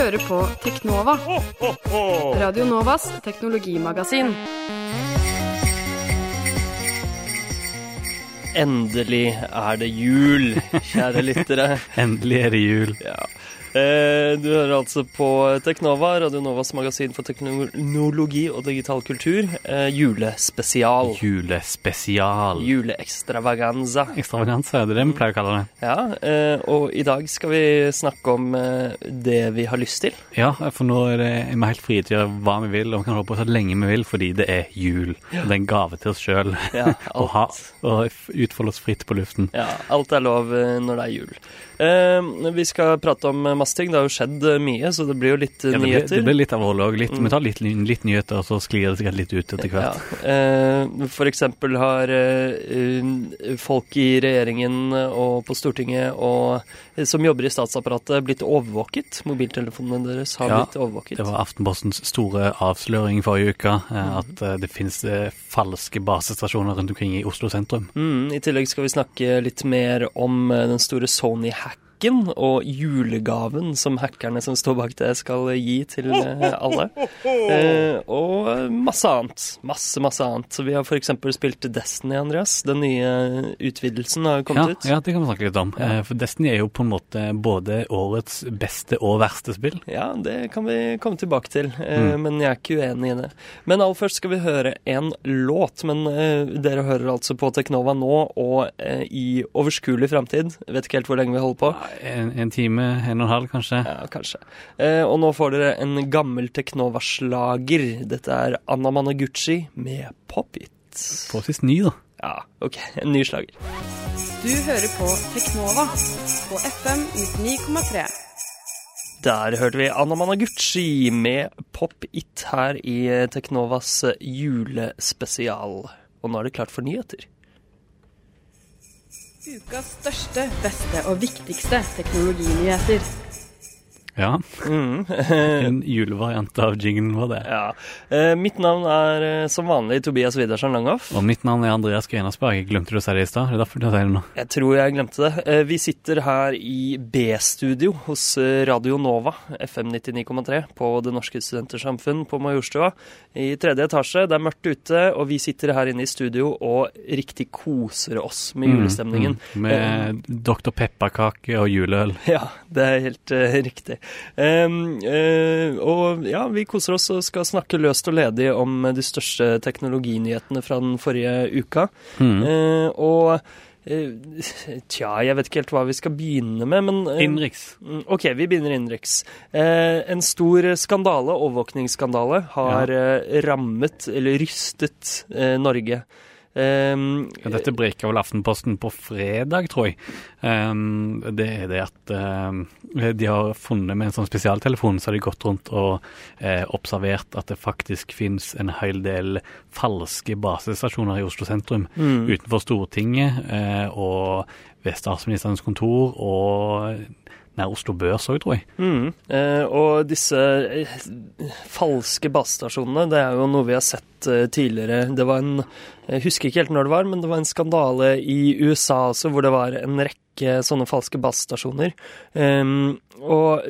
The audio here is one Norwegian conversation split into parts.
hører på Teknova, Radio Novas teknologimagasin. Endelig er det jul, kjære lyttere. Endelig er det jul. Ja. Eh, du hører altså på Teknova, Radio Novas magasin for teknologi og digital kultur. Eh, julespesial. Julespesial. Juleekstravaganza. Ekstravaganza, det er det vi pleier å kalle det. Ja, eh, og i dag skal vi snakke om det vi har lyst til. Ja, for nå er det, er vi helt frie til å gjøre hva vi vil, og vi kan holde på så lenge vi vil, fordi det er jul. Og det er en gave til oss sjøl Ja, å utfolde oss fritt på luften. Ja, alt er lov når det er jul. Eh, vi skal prate om masse ting. Det har jo skjedd eh, mye, så det blir jo litt eh, Ja, det, blir, nyheter. det blir litt av rolle òg. Mm. Vi tar litt, litt nyheter, og så sklir det sikkert litt ut etter hvert. Ja. Eh, for eksempel har eh, folk i regjeringen og på Stortinget og, eh, som jobber i statsapparatet, blitt overvåket. Mobiltelefonene deres har Ja, blitt overvåket. Det var Aftenpostens store avsløring forrige uke, Mm. at det finnes falske basestasjoner rundt omkring i Oslo sentrum. Mm, I tillegg skal vi snakke litt mer om den store Sony-hacken og julegaven som hackerne som står bak det, skal gi til eh, alle. Eh, og masse annet. Masse, masse annet. Så vi har f.eks. spilt Destiny, Andreas. Den nye utvidelsen har Ja, kommet ut. ja, det kan vi snakke litt om. Ja. Eh, For Destiny er jo på en måte både årets beste og verste spill. Ja, det kan vi komme tilbake til, eh, Mm. men jeg er ikke uenig i det. Men aller først skal vi høre en låt. Men eh, dere hører altså på Teknova nå og eh, i overskuelig framtid. Vet ikke helt hvor lenge vi holder på. En, en time, en og en halv kanskje. Ja, kanskje. Eh, og nå får dere en gammel Teknova-slager. Dette er Anna Managuchi med Pop It. Forholdsvis ny, da. Ja, OK. En ny slager. Du hører på Teknova på FM 99,3. Der hørte vi Anna Managuchi med Pop It her i Teknovas julespesial. Og nå er det klart for nyheter. Ukas største, beste og viktigste teknologinyheter. Ja. Mm. En julevariant av jinglen var det. ja. Eh, mitt navn er eh, som vanlig Tobias Widersen Langhoff. Og mitt navn er Andreas Grenasberg. Glemte du å si det i stad? Det er derfor du sier det nå. Jeg tror jeg glemte det. Eh, Vi sitter her i B-studio hos eh, Radio Nova, FM 99,3, på Det Norske Studentersamfunn på Majorstua. I tredje etasje. Det er mørkt ute, og vi sitter her inne i studio og riktig koser oss med julestemningen. Mm, mm. Med Dr. Pepperkake og juleøl. Ja, det er helt uh, riktig. Um, eh, og ja, vi koser oss og skal snakke løst og ledig om de største teknologinyhetene fra den forrige uka. Mm. Eh, og eh, tja, jeg vet ikke helt hva vi skal begynne med, men Innenriks. mm, OK, vi begynner innenriks. En stor skandale, overvåkningsskandale, har ja. rammet, eller rystet, Norge. Um, Ja, Dette breker vel Aftenposten på fredag, tror jeg. Um, det er det at um, de har funnet med en sånn spesialtelefon, så har de gått rundt og eh, observert at det faktisk finnes en hel del falske basestasjoner i Oslo sentrum. mm. Utenfor Stortinget eh, og ved statsministerens kontor og nær Oslo Børs òg, tror jeg. Mm. Eh, og disse eh, falske basestasjonene, det er jo noe vi har sett eh, tidligere. Det var en Jeg husker ikke helt når det var, men det var en skandale i USA også, hvor det var en rekke sånne falske basestasjoner. Eh, og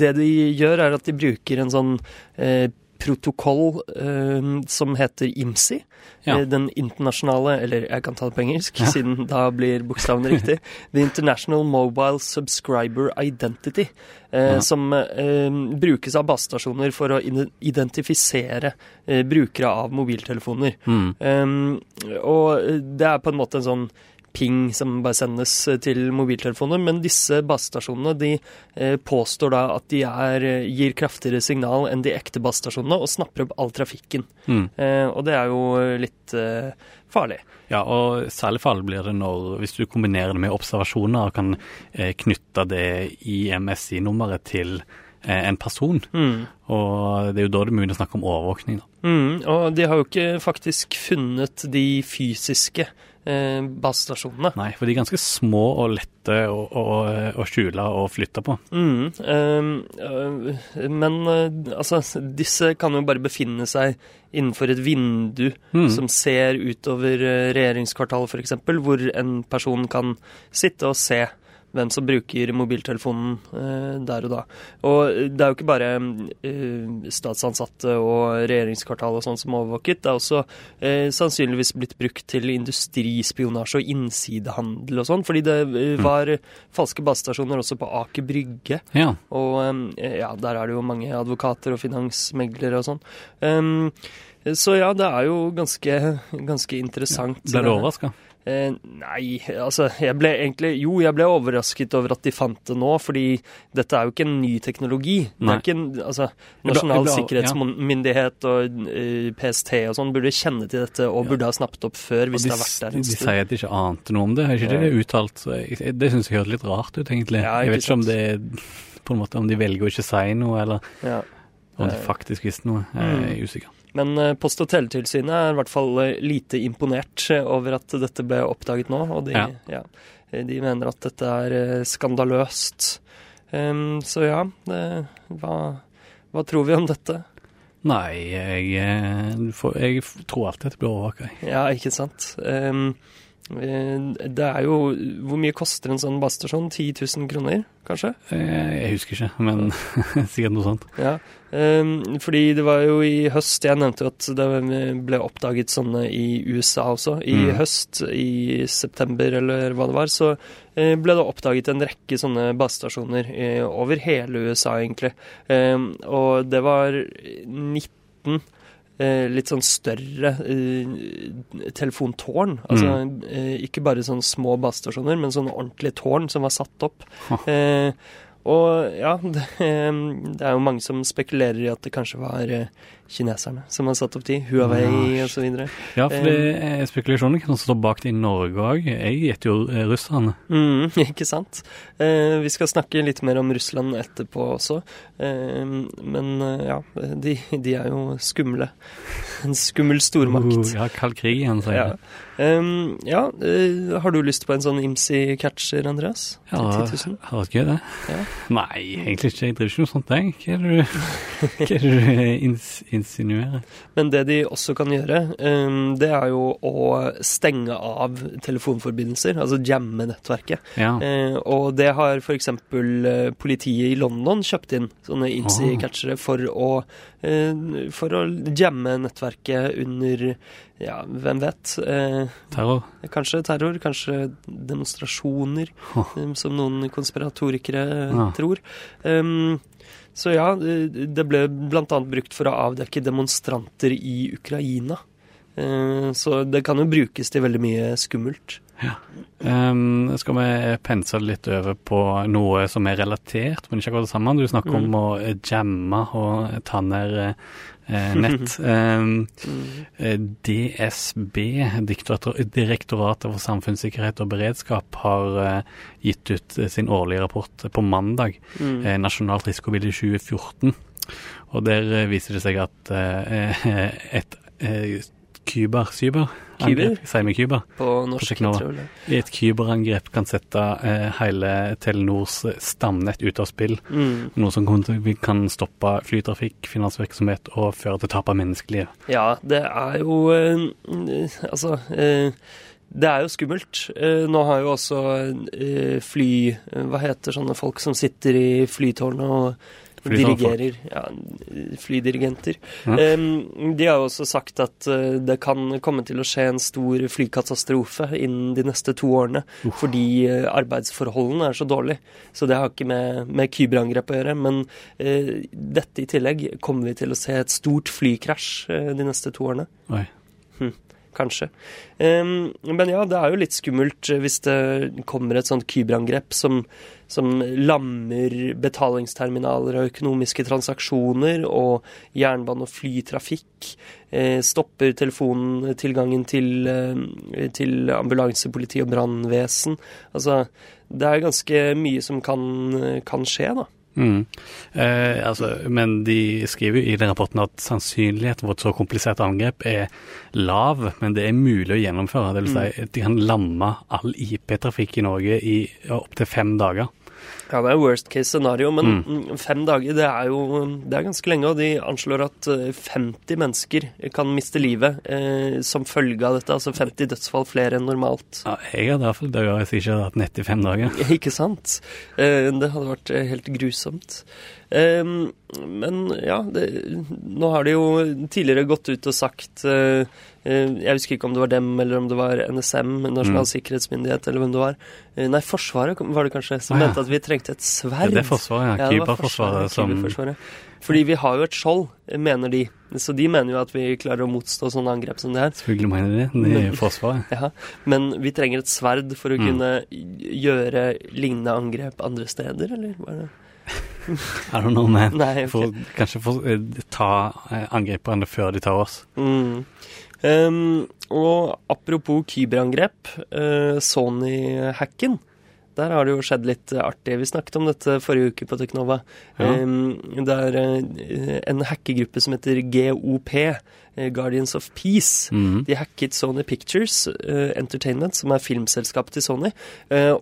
det de gjør, er at de bruker en sånn eh, protokoll eh, som heter IMSI. Ja. Eh, Den internasjonale, eller jeg kan ta det på engelsk, Ja. siden da blir bokstavene riktig. The International Mobile Subscriber Identity. Eh, Ja. Som eh, brukes av basestasjoner for å identifisere eh, brukere av mobiltelefoner. Mm. Um, og det er på en måte en sånn ping som bare sendes eh, til mobiltelefoner, men disse basestasjonene de eh, påstår da at de er, eh, gir kraftigere signal enn de ekte basestasjonene og snapper opp all trafikken. Mm. Eh, og det er jo litt eh, farlig. Ja, og særlig farlig blir det når, hvis du kombinerer det med observasjoner og kan eh, knytte det IMSI-nummeret til en person. Mm. Og det er jo da det er mulig å snakke om overvåkning. Da. Mm, og de har jo ikke faktisk funnet de fysiske eh, basestasjonene. Nei, for de er ganske små og lette å, å, å skjule og flytte på. Mm, ehm, øh, men øh, altså, disse kan jo bare befinne seg innenfor et vindu Mm. som ser utover øh, regjeringskvartalet f.eks., hvor en person kan sitte og se hvem som bruker mobiltelefonen eh, der og da. Og det er jo ikke bare eh, statsansatte og regjeringskvartal og sånn som er overvåket. Det er også eh, sannsynligvis blitt brukt til industrispionasje og innsidehandel og sånn. Fordi det Mm. var falske basestasjoner også på Aker Brygge. Ja. Og ja, der er det jo mange advokater og finansmeglere og sånn. Um, så ja, det er jo ganske, ganske interessant. Ble du overraska? Eh, nei, altså jeg ble egentlig Jo, jeg ble overrasket over at de fant det nå, fordi dette er jo ikke en ny teknologi. Det er ikke en, altså Nasjonal ble- sikkerhetsmyndighet og uh, PST og sånn burde kjenne til dette og burde ha snappet opp før hvis de, det har vært der de, sier at de ikke ante noe om det. Har ikke det uttalt? Jeg- Det syns jeg hørtes litt rart ut, egentlig. Ja, jeg vet ikke om det på en måte om de velger å ikke si noe, eller Ja. om de Eh, faktisk visste noe. Jeg mm. er usikker. Men eh, Post- og teletilsynet er i hvert fall eh, lite imponert eh, over at dette ble oppdaget nå. Og de, Ja. ja, de mener at dette er skandaløst. Um, så ja, det, hva, hva tror vi om dette? Nei, jeg, jeg tror alltid at det blir overvåka. Ja, ikke sant. Eh, det er jo Hvor mye koster en sånn basestasjon? 10 000 kroner, kanskje? Jeg husker ikke, men sikkert noe sånt. Ja, ehm, fordi det var jo i høst Jeg nevnte jo at det ble oppdaget sånne i USA også. I Mm. høst, i september eller hva det var, så eh, ble det oppdaget en rekke sånne basestasjoner eh, over hele USA, egentlig. Ehm, og det var 19 eh, litt sånn større eh, telefontårn. Altså eh, ikke bare sånne små basestasjoner, men sånne ordentlige tårn som var satt opp. Eh, og ja, det, eh, det er jo mange som spekulerer i at det kanskje var eh, kineserne som har satt opp de. Huawei Ja, videre. Ja, for det er spekulasjoner kan stå bak det i Norge òg. Jeg gjetter jo eh, russerne. Mm, ikke sant? Eh, vi skal snakke litt mer om Russland etterpå også. Eh, men ja, de, de er jo skumle. En skummel stormakt. Uh, ja, kald krig igjen, sier Ja, jeg. Ja eh, har du lyst på en sånn IMSI-catcher, Andreas? Ja, 10 000? Har vært gøy, det. Ja. Nei, egentlig ikke. Jeg driver ikke noe sånt, jeg. Hva er det du, hva er det du ins insinuerer? Men det de også kan gjøre, ehm, det er jo å stenge av telefonforbindelser, altså jamme nettverket. Ja. Eh, og det har f.eks. Eh, politiet i London kjøpt inn, sånne IMSI-catchere, for å, eh, for å jamme nettverket under ja, hvem vet. Eh, Terror. kanskje terror, kanskje demonstrasjoner, eh, som noen konspiratorikere Ja. tror. Um, så ja, det ble bl.a. brukt for å avdekke demonstranter i Ukraina. Eh, så det kan jo brukes til veldig mye skummelt. Um, skal vi pense litt over på noe som er relatert, men ikke akkurat det samme. Du snakker Mm. om å eh, jamme og ta ned eh, nett. Um, eh, DSB, Direktoratet for samfunnssikkerhet og beredskap, har eh, gitt ut eh, sin årlige rapport på mandag. Mm. eh, Nasjonalt risikobilde 2014. Og der eh, viser det seg at eh, et eh, kyber, cyber, Kyber? sier vi kyber, På norsk, på tror jeg. i et kyberangrep kan sette eh, hele Telenors eh, stamnett ut av spill. Mm. Noe som kan, kan stoppe flytrafikk, finansvirksomhet og føre til tap av menneskeliv. Ja, det er jo eh, Altså eh, det er jo skummelt. Eh, nå har jo også eh, fly Hva heter sånne folk som sitter i flytårnet og. Dirigerer? Ja, flydirigenter. Ja. De har jo også sagt at eh, det kan komme til å skje en stor flykatastrofe innen de neste to årene. Fordi eh, arbeidsforholdene er så dårlige. Så det har ikke med, med kyberangrep å gjøre. Men uh, dette i tillegg kommer vi til å se et stort flykrasj de neste to årene. Oi. Kanskje. Men ja, det er jo litt skummelt eh, hvis det kommer et sånt kyberangrep som, som lammer betalingsterminaler og økonomiske transaksjoner og jernbane- og flytrafikk. Eh, stopper telefontilgangen til, eh, til ambulanse, politi og brannvesen. Altså, det er ganske mye som kan, kan skje, da. Mm. Eh, altså, men de skriver i den rapporten at sannsynligheten for et så komplisert angrep er lav, men det er mulig å gjennomføre. Det vil si, at de kan lamme all IP-trafikk i Norge i opptil fem dager. Ja, det er worst case scenario, men mm. fem dager det er jo det er ganske lenge. Og de anslår at 50 mennesker kan miste livet eh, som følge av dette. Altså 50 dødsfall flere enn normalt. Ja, jeg hadde iallfall dødd hvis jeg ikke hadde hatt nett i fem dager. Ikke sant? Eh, det hadde vært helt grusomt. Eh, men ja, det, nå har de jo tidligere gått ut og sagt eh, Eh, jeg husker ikke om det var dem, eller om det var NSM, Nasjonal mm. sikkerhetsmyndighet, eller hvem det var. Eh, nei, Forsvaret var det kanskje, som ah, ja. mente at vi trengte et sverd. Ja, det er Forsvaret, ja. Kyberforsvaret som Fordi vi har jo et skjold, mener de. Så de mener jo at vi klarer å motstå sånne angrep som det her. Selvfølgelig mener de det. Det er Forsvaret. ja, men vi trenger et sverd for å mm. kunne gjøre lignende angrep andre steder, eller? Var det? I don't know, man. Nei, okay. for, kanskje for, eh, ta angriperne før de tar oss. Mm. Um, og apropos kyberangrep, uh, Sony-hacken. Der har det jo skjedd litt artig. Vi snakket om dette forrige uke på Teknova. Ja. Um, det er uh, en hackegruppe som heter GOP, uh, Guardians of Peace. Mm. De hacket Sony Pictures Entertainment, som er filmselskapet til Sony,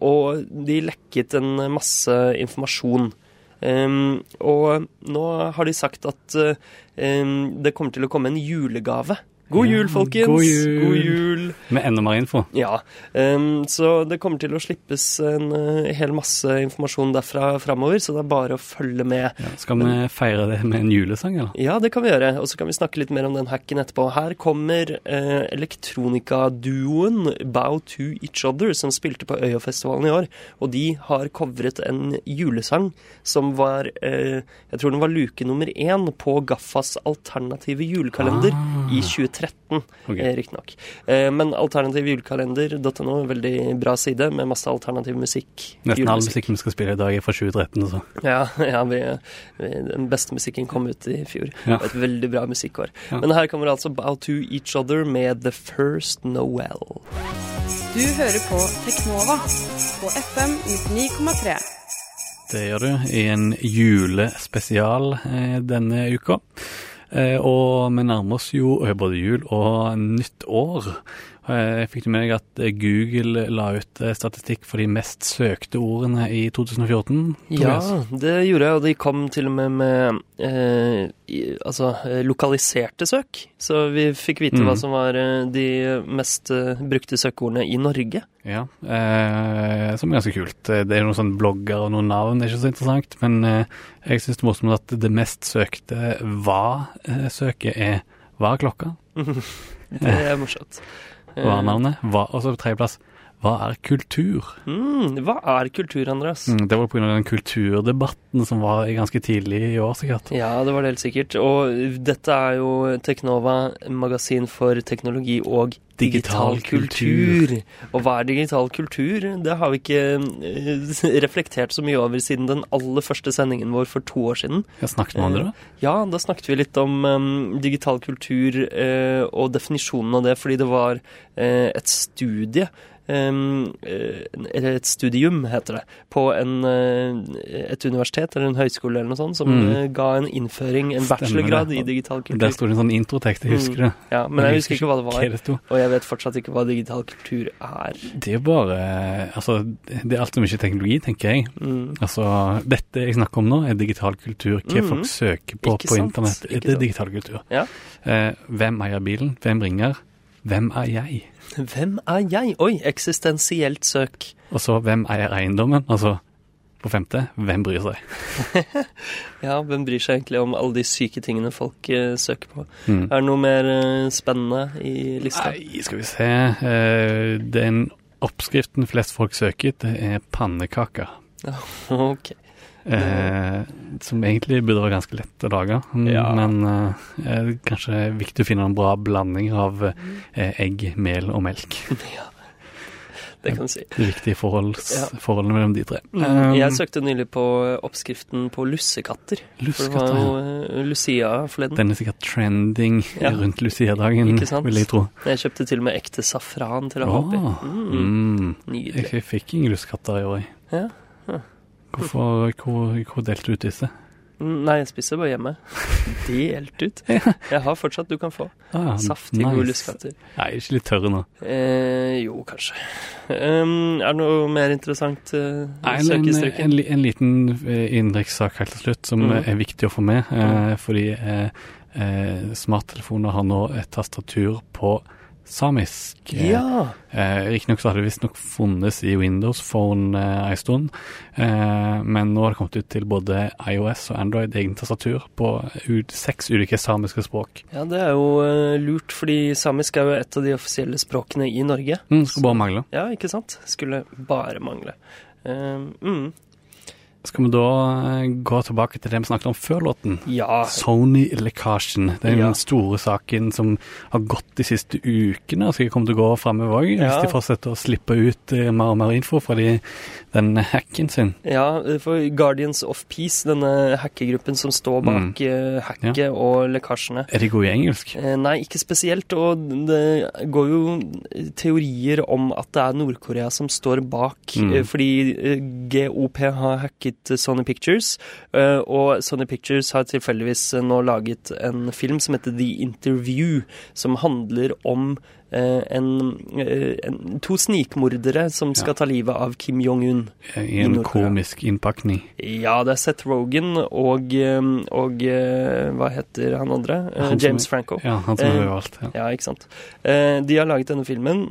og de lekket en masse informasjon. Um, og nå har de sagt at um, det kommer til å komme en julegave God jul, folkens! God jul. God jul. Med enda mer info. Ja. Um, så det kommer til å slippes en uh, hel masse informasjon derfra framover, så det er bare å følge med. Ja, skal vi feire det med en julesang, eller? Ja, det kan vi gjøre. Og så kan vi snakke litt mer om den hacken etterpå. Her kommer uh, elektronikaduoen Bow to Each Other, som spilte på Øyafestivalen i år. Og de har covret en julesang som var uh, Jeg tror den var luke nummer én på Gaffas alternative julekalender ah. i 2013. 2013, okay. Eh, riktignok. Eh, men alternativjulekalender.no, veldig bra side med masse alternativ musikk. Nesten all musikk vi skal spille i dag, er fra 2013. Altså. Ja, ja vi, vi, den beste musikken kom ut i fjor. Ja. Et veldig bra musikkår. Ja. Men her kommer altså Bow to Each Other med The First Noel. Du hører på Teknova på FM 99,3. Det gjør du i en julespesial eh, denne uka. Eh, og vi nærmer oss jo både jul og nytt år. Eh, jeg fikk med meg at Google la ut eh, statistikk for de mest søkte ordene i 2014. Ja, det gjorde jeg, og de kom til og med med eh, altså, lokaliserte søk. Så vi fikk vite mm. hva som var de mest brukte søkeordene i Norge. Ja, eh, som er ganske kult. Det er noen sånne blogger og noen navn, det er ikke så interessant. Men eh, jeg syns det er morsomt at det mest søkte er hva er klokka? det er morsomt var navnet. Og så tredjeplass. Hva er kultur? Mm, hva er kultur, Andreas? Mm, det var pga. den kulturdebatten som var ganske tidlig i år, sikkert. Ja, det var det helt sikkert. Og dette er jo Teknova, magasin for teknologi og digital, digital kultur. kultur. Og hva er digital kultur? Det har vi ikke eh, reflektert så mye over siden den aller første sendingen vår for to år siden. Ja, snakket med det da? Eh, ja, da snakket vi litt om um, digital kultur uh, og definisjonen av det, fordi det var uh, et studie eller et studium, heter det, på en, eh, et universitet eller en høyskole eller noe sånt, som mm. Eh, ga en innføring, en bachelorgrad i digital kultur. Der sto det en sånn introtekst, jeg husker det. Mm. Ja, men jeg, jeg husker ikke hva det var. Det og jeg vet fortsatt ikke hva digital kultur er. Det er bare Altså, det er altfor mye teknologi, tenker jeg. Mm. Altså, dette jeg snakker om nå, er digital kultur. Hva mm. folk søker på ikke på sant? internett. Det er digital kultur. Ja. Eh, hvem eier bilen? Hvem ringer? Hvem er jeg? Hvem er jeg? Oi, eksistensielt søk. Og så hvem eier eiendommen? Altså på femte, hvem bryr seg? ja, hvem bryr seg egentlig om alle de syke tingene folk uh, søker på? Mm. Er det noe mer uh, spennende i lista? Nei, skal vi se. Uh, den oppskriften flest folk søker, det er pannekaker. ok. Eh, som egentlig burde være ganske lett å lage, ja. men eh, kanskje viktig å finne en bra blanding av eh, egg, mel og melk. Ja, det kan du si. Det viktige forholds, ja. forholdene mellom de tre. Mm. Um, jeg søkte nylig på oppskriften på lussekatter. Lussekatter, For det var jo uh, Lucia forleden. Den er sikkert trending ja. rundt Lucia-dagen, vil jeg tro. Jeg kjøpte til og med ekte safran til å ha oppi. Mm. Mm. Nydelig. Jeg fikk ingen lussekatter i år, Ja. Hvorfor, hvor, hvor delte du ut disse? Mm, Nei, jeg spiser bare hjemme. Delt ut. Jeg har fortsatt, du kan få. Ah, Saftige, nice. gode luskatter. Nei, ikke litt tørre nå. Eh, jo, kanskje. Um, er det noe mer interessant uh, Nei, en, en, en, en liten eh, innenrikssak helt til slutt som Mm. er viktig å få med. Uh, fordi uh, smarttelefoner har nå et tastatur på samisk. Eh, Ja! Eh, Riktignok så har det visstnok funnes i Windows Phone eh, en stund, eh, men nå har det kommet ut til både iOS og Android egen tastatur på ut, seks ulike samiske språk. ja, det er jo eh, lurt, fordi samisk er jo et av de offisielle språkene i Norge. Mm, skulle bare mangle. Ja, ikke sant? Skulle bare mangle. Um, mm. Skal vi da eh, gå tilbake til det vi snakket om før låten? Ja. Sony-lekkasjen. Det er Ja. den store saken som har gått de siste ukene, og skal komme til å gå framover òg, hvis de fortsetter å slippe ut eh, mer og mer info fra de, den hacken sin. Ja, for Guardians of Peace, denne hackergruppen som står bak mm. hacket og lekkasjene Er de gode i engelsk? Eh, Nei, ikke spesielt. Og det går jo teorier om at det er Nord-Korea som står bak. Mm. eh, Fordi eh, GOP har hacket eh, Sony Pictures, eh, og Sony Pictures har tilfeldigvis eh, nå laget en film som heter The Interview, som handler om eh, en, en, to snikmordere som skal ta livet av Kim Jong-un. I I en Nord-Korea. komisk innpakning. Ja, det er Seth Rogan og, og hva heter han andre? Han James James Franco. Ja, han som gjør alt. Ja. Ja, ikke sant. De har laget denne filmen,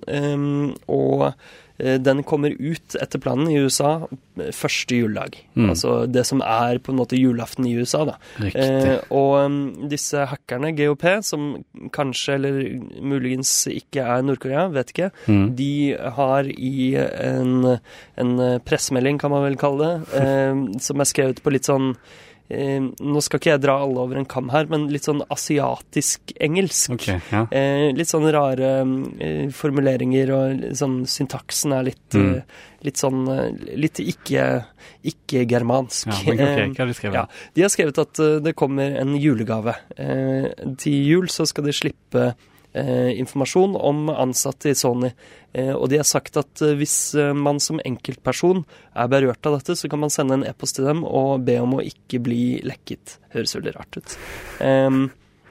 og den kommer ut etter planen i USA eh, første juledag. Mm. Altså det som er på en måte julaften i USA, da. Eh, og um, disse hackerne, GOP, som kanskje eller muligens ikke er Nord-Korea, vet ikke, Mm. de har i en, en eh, pressemelding, kan man vel kalle det, eh, som er skrevet på litt sånn eh, Nå skal ikke jeg dra alle over en kam her, men litt sånn asiatisk engelsk. Okay, ja. Eh, litt sånn rare eh, formuleringer, og sånn syntaksen er litt, Mm. eh, litt sånn eh, Litt ikke- ikke-germansk. ja okay, Eh, hva har de skrevet? ja, De har skrevet at eh, det kommer en julegave. Eh, til jul så skal de slippe eh, informasjon om ansatte i Sony. Eh, og de har sagt at eh, hvis eh, man som enkeltperson er berørt av dette, så kan man sende en e-post til dem og be om å ikke bli lekket. Høres veldig rart ut.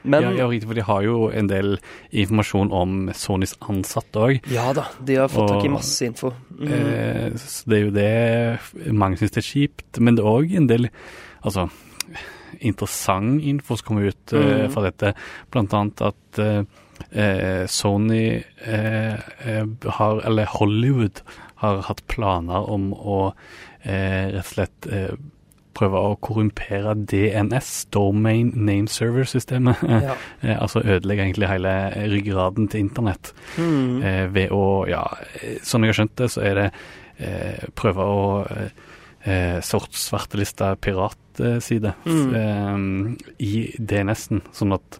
Men ja, ja, for de har jo en del informasjon om Sonys ansatte òg. Ja da, de har fått tak i masse info. Mm. Eh, så det er jo det mange syns det er kjipt, men det er òg en del altså, interessant info som kommer ut eh, Mm. fra dette. Blant annet at eh, eh, Sony eh, eh, har, eller Hollywood, har hatt planer om å eh, rett og slett eh, prøve å korrumpere DNS, Domain Name Server-systemet. ja. Eh, altså ødelegge egentlig hele ryggraden til internett. Mm. Eh, ved å, ja, eh, sånn jeg har skjønt det, så er det eh, prøve å eh, eh, svarteliste piratside Mm. eh, i DNS-en, sånn at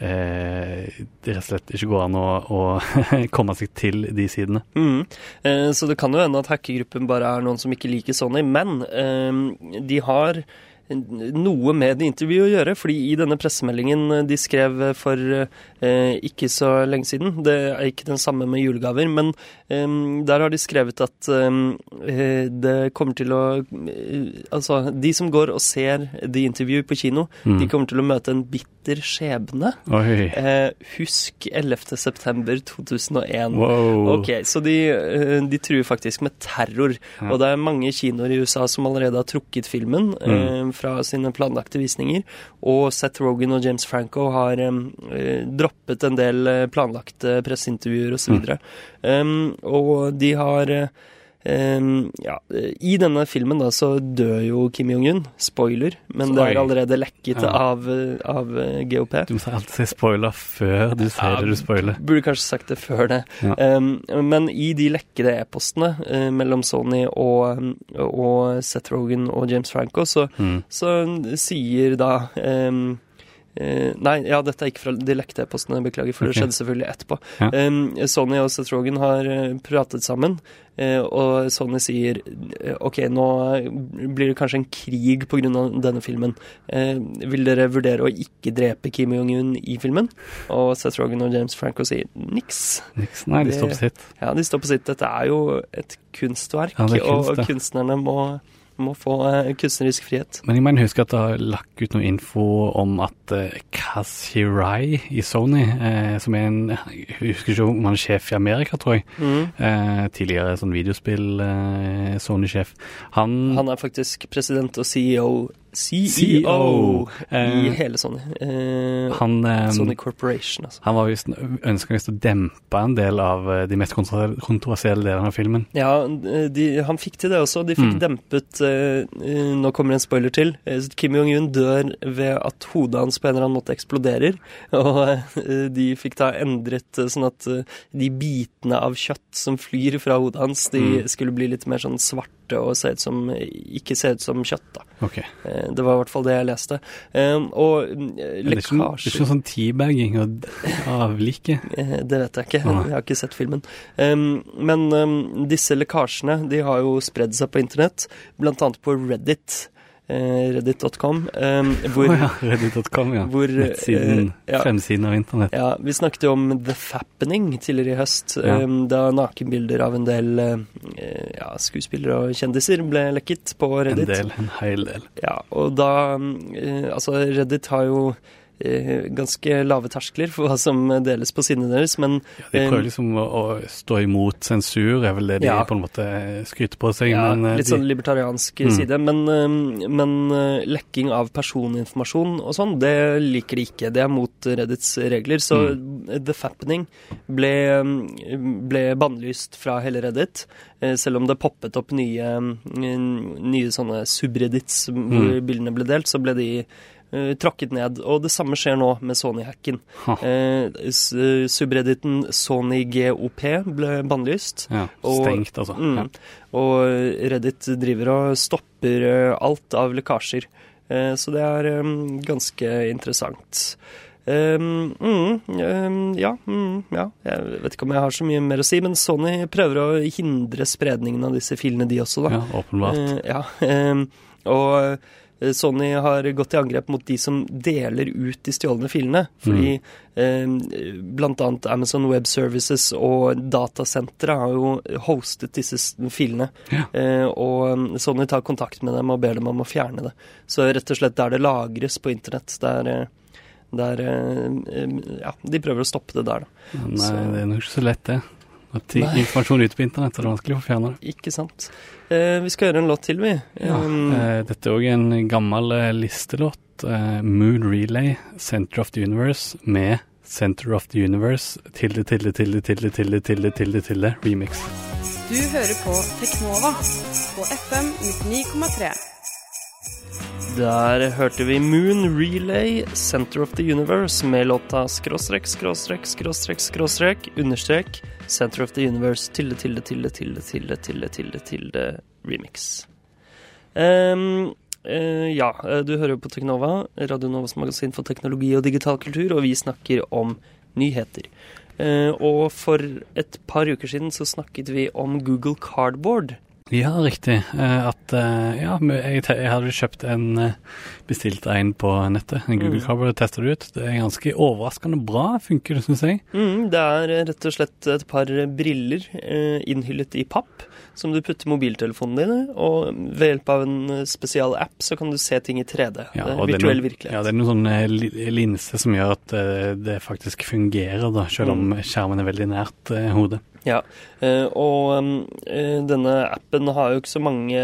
eh, det rett og slett ikke går an å, å komme seg til de sidene. Mm. Eh, så det kan jo hende at hackergruppen bare er noen som ikke liker Sony, men eh, de har noe med det intervjuet å gjøre, fordi i denne pressemeldingen de skrev for eh, ikke så lenge siden, det er ikke den samme med julegaver, men eh, der har de skrevet at eh, det kommer til å eh, Altså, de som går og ser The Interview på kino, Mm. de kommer til å møte en bitter skjebne. Eh, husk 11. september 2001. Wow. Ok, så de, eh, de truer faktisk med terror. Ja. Og det er mange kinoer i USA som allerede har trukket filmen eh, fra sine planlagte visninger. Og Seth Rogan og James Franco har eh, eh, droppet en del eh, planlagte presseintervjuer osv. videre Um, og de har ja, I denne filmen da, så dør jo Kim Jong-un. Spoiler. Men det er allerede lekket Ja. av, av eh, GOP. Du må alltid si spoiler før du sier Ja, det du spoiler. Burde kanskje sagt det før det. Um, men i de lekkede e-postene uh, mellom Sony og, og Seth Rogan og James Franco, så, Mm. så sier da um, Nei, ja, dette er ikke fra de lekte e-postene, beklager, for okay. det skjedde selvfølgelig etterpå. Ja. Sony og Seth Rogan har eh, pratet sammen, eh, og Sony sier eh, OK, nå blir det kanskje en krig pga. denne filmen. Eh, vil dere vurdere å ikke drepe Kim Jong-un i filmen? Og Seth Rogan og James Franco sier niks. Niks. Nei, de står på sitt. Ja, de står på sitt. Dette er jo et kunstverk, Ja, kunst, og kunstnerne må, Må få eh, kunstnerisk frihet. Men jeg mener husker at det har lagt ut noe info om at uh, Hirai i Sony, eh, som er en Jeg husker ikke om han er sjef i Amerika, tror jeg. Mm. Eh, tidligere sånn videospill eh, Sony-sjef. Han, Han er faktisk president og CEO CEO, CEO, i eh, hele Sony. Eh, han, eh, Sony Corporation, altså. han var visst ønskende å dempe en del av de mest kontroversielle delene av filmen. Ja, de, han fikk til det også. De fikk Mm. dempet Nå kommer en spoiler til. Kim Jong-un dør ved at hodet hans på en eller annen måte eksploderer. Og de fikk da endret sånn at de bitene av kjøtt som flyr fra hodet hans, de Mm. skulle bli litt mer sånn svarte og ser som, ikke ser ut som kjøtt. da. Ok. Eh, Det var i hvert fall det jeg leste. Eh, Og eh, Det er ikke, noe- det er ikke lekkasjer noe sånn teabagging og avlike. Eh, Det vet jeg ikke. Jeg har ikke sett filmen. Um, men um, disse lekkasjene de har jo spredd seg på internett, annet på Reddit. Eh, Reddit.com. Um, hvor Å ja, Reddit.com, ja. hvor, Nettsiden, eh, ja. fremsiden av internett. ja, Vi snakket jo om The Fappening tidligere i høst. Ja. Um, da nakenbilder av en del uh, ja, skuespillere og kjendiser ble lekket på Reddit. En del, en hel del. Ja, og da um, Altså, Reddit har jo eh, ganske lave terskler for hva som deles på sidene deres, men De Eh, prøver liksom å, å stå imot sensur, er vel det de Ja. på en måte skryter på seg. Ja, men eh, litt de, sånn libertariansk Mm. side. Men, eh, men eh, lekking av personinformasjon og sånn, det liker de ikke. Det er mot Reddits regler. Så Mm. The Fappening ble, eh, ble bannlyst fra hele Reddit. eh, Selv om det poppet opp nye, eh, nye sånne subreddits hvor Mm. bildene ble delt, så ble de eh, tråkket ned. Og det samme skjer nå med Sony-hacken. Ha. Eh, s- subredditen SonyGOP ble bannlyst. ja, og- stengt, altså. Mm. Ja. Og Reddit driver og stopper alt av lekkasjer. Uh, Så det er um, ganske interessant. Um, mm, um, ja, mm, ja, jeg vet ikke om jeg har så mye mer å si, men Sony prøver å hindre spredningen av disse filene, de også, da. ja, åpenbart. Uh, ja, um, og Sony har gått i angrep mot de som deler ut de stjålne filene. Fordi mm. blant annet Amazon Web Services og datasentre har jo hostet disse filene. Ja. Eh, og um, Sony tar kontakt med dem og ber dem om å fjerne det. Så rett og slett der det lagres på internett, der, eh, der eh, Ja, de prøver å stoppe det der, da. Nei, så- det er nok ikke så lett, det. At informasjon ute på internett, så det er vanskelig å fjerne det. Ikke sant. Eh, vi skal gjøre en låt til, vi. Ja, Um, eh, dette er òg en gammel eh, listelåt. Eh, Moon Relay, Center of the Universe, med Center of the Universe, tilde, tilde, tilde, tilde, tilde, tilde, tilde, tilde, remix. Du hører på Teknova på FM 99,3. Der hørte vi Moon Relay, Center of the Universe, med låta skråstrek, skråstrek, skråstrek, skråstrek, understrek, Center of the Universe, tilde, tilde, tilde, tilde, tilde, tilde, tilde, tilde, remix. Um, uh, ja, eh, du hører jo på Teknova, Radio Novas magasin for teknologi og digital kultur, og vi snakker om nyheter. Uh, og for et par uker siden så snakket vi om Google Cardboard. Ja, riktig. Eh, at eh, Ja, jeg, jeg hadde kjøpt en eh, Bestilt en på nettet. En Google Mm. Cardboard tester det ut. Det er ganske overraskende bra, funker det, syns jeg. Mm, det er rett og slett et par briller innhyllet i papp som du putter mobiltelefonen din i, og ved hjelp av en spesial app så kan du se ting i 3D. Ja, det og det virtuell noen- virkelighet. Ja, det er noen sånne linser som gjør at det faktisk fungerer, da, selv om Mm. skjermen er veldig nært hodet. Ja, eh, og eh, denne appen har jo ikke så mange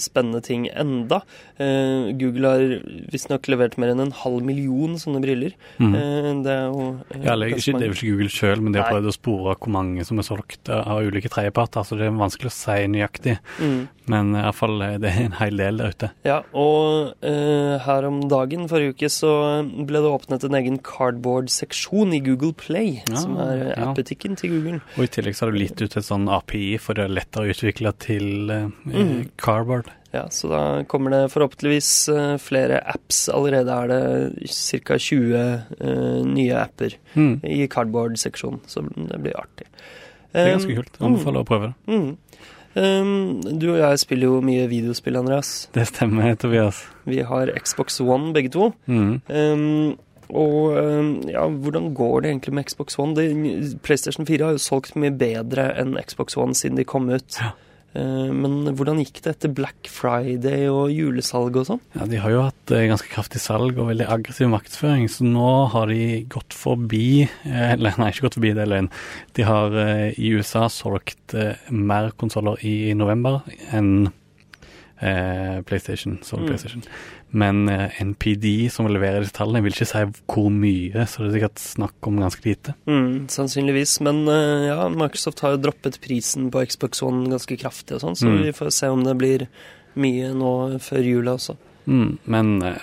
spennende ting enda. Eh, Google har visstnok levert mer enn en halv million sånne briller. Mm. Det er jo Ja, eller, ikke, det er jo ikke Google sjøl, men de har prøvd å spore hvor mange som er solgt av ulike tredjeparter, så det er vanskelig å si nøyaktig. Mm. Men iallfall det er en hel del der ute. Ja, og uh, her om dagen, forrige uke, så ble det åpnet en egen cardboard-seksjon i Google Play, Ja, som er eh, ja. app-butikken til Google. Og i tillegg så har du gitt ut et sånn API for det er lettere utvikla til uh, Mm. Cardboard. Ja, så da kommer det forhåpentligvis eh, flere apps. Allerede er det ca. 20 uh, nye apper Mm. i cardboard-seksjonen, så det blir artig. Det er ganske kult. Anbefaler å prøve det. Mm. Um, du og jeg spiller jo mye videospill, Andreas. Det stemmer, Tobias. Vi har Xbox One begge to. Mm. Um, og um, ja, hvordan går det egentlig med Xbox One? De, PlayStation 4 har jo solgt mye bedre enn Xbox One siden de kom ut. Ja. Eh, men hvordan gikk det etter Black Friday og julesalg og sånn? Ja, De har jo hatt eh, ganske kraftig salg og veldig aggressiv markedsføring, så nå har de gått forbi eh, Eller nei, ikke gått forbi, det er løgn. De har i USA solgt mer konsoller i november enn PlayStation. Sony mm. PlayStation. Men eh, NPD, som leverer disse tallene, vil ikke si hvor mye, så det er sikkert snakk om ganske lite. Mm, sannsynligvis. Men eh, ja, Microsoft har jo droppet prisen på Xbox One ganske kraftig og sånn, så mm. vi får se om det blir mye nå før jula også. Mm, men uh,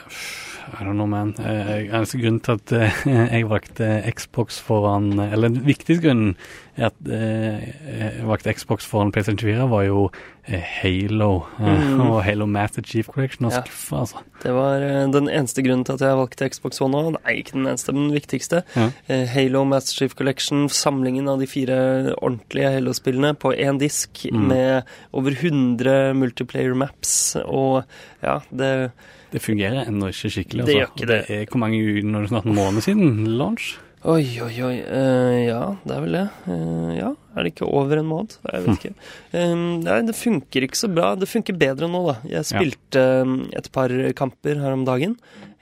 I don't know, man. Eneste grunnen til at jeg valgte Xbox foran Eller den viktigste grunnen at jeg valgte Xbox foran PlayStation 4, var jo Halo mm. og Halo Master Chief Collection. Og ja. skuffa, altså. Det var den eneste grunnen til at jeg valgte Xbox One nå. Nei, ikke den eneste, men den viktigste. Ja. Halo Master Chief Collection, samlingen av de fire ordentlige Halo-spillene på én disk mm. med over 100 multiplayer maps, og ja, det det fungerer ennå ikke skikkelig. Altså. Det gjør ikke det. det er hvor mange når det snart en måned siden launch? Oi, oi, oi. Uh, ja, det er vel det. Uh, ja, er det ikke over en måned? Jeg vet ikke. Um, nei, det funker ikke så bra. Det funker bedre nå, da. Jeg spilte ja. et par kamper her om dagen,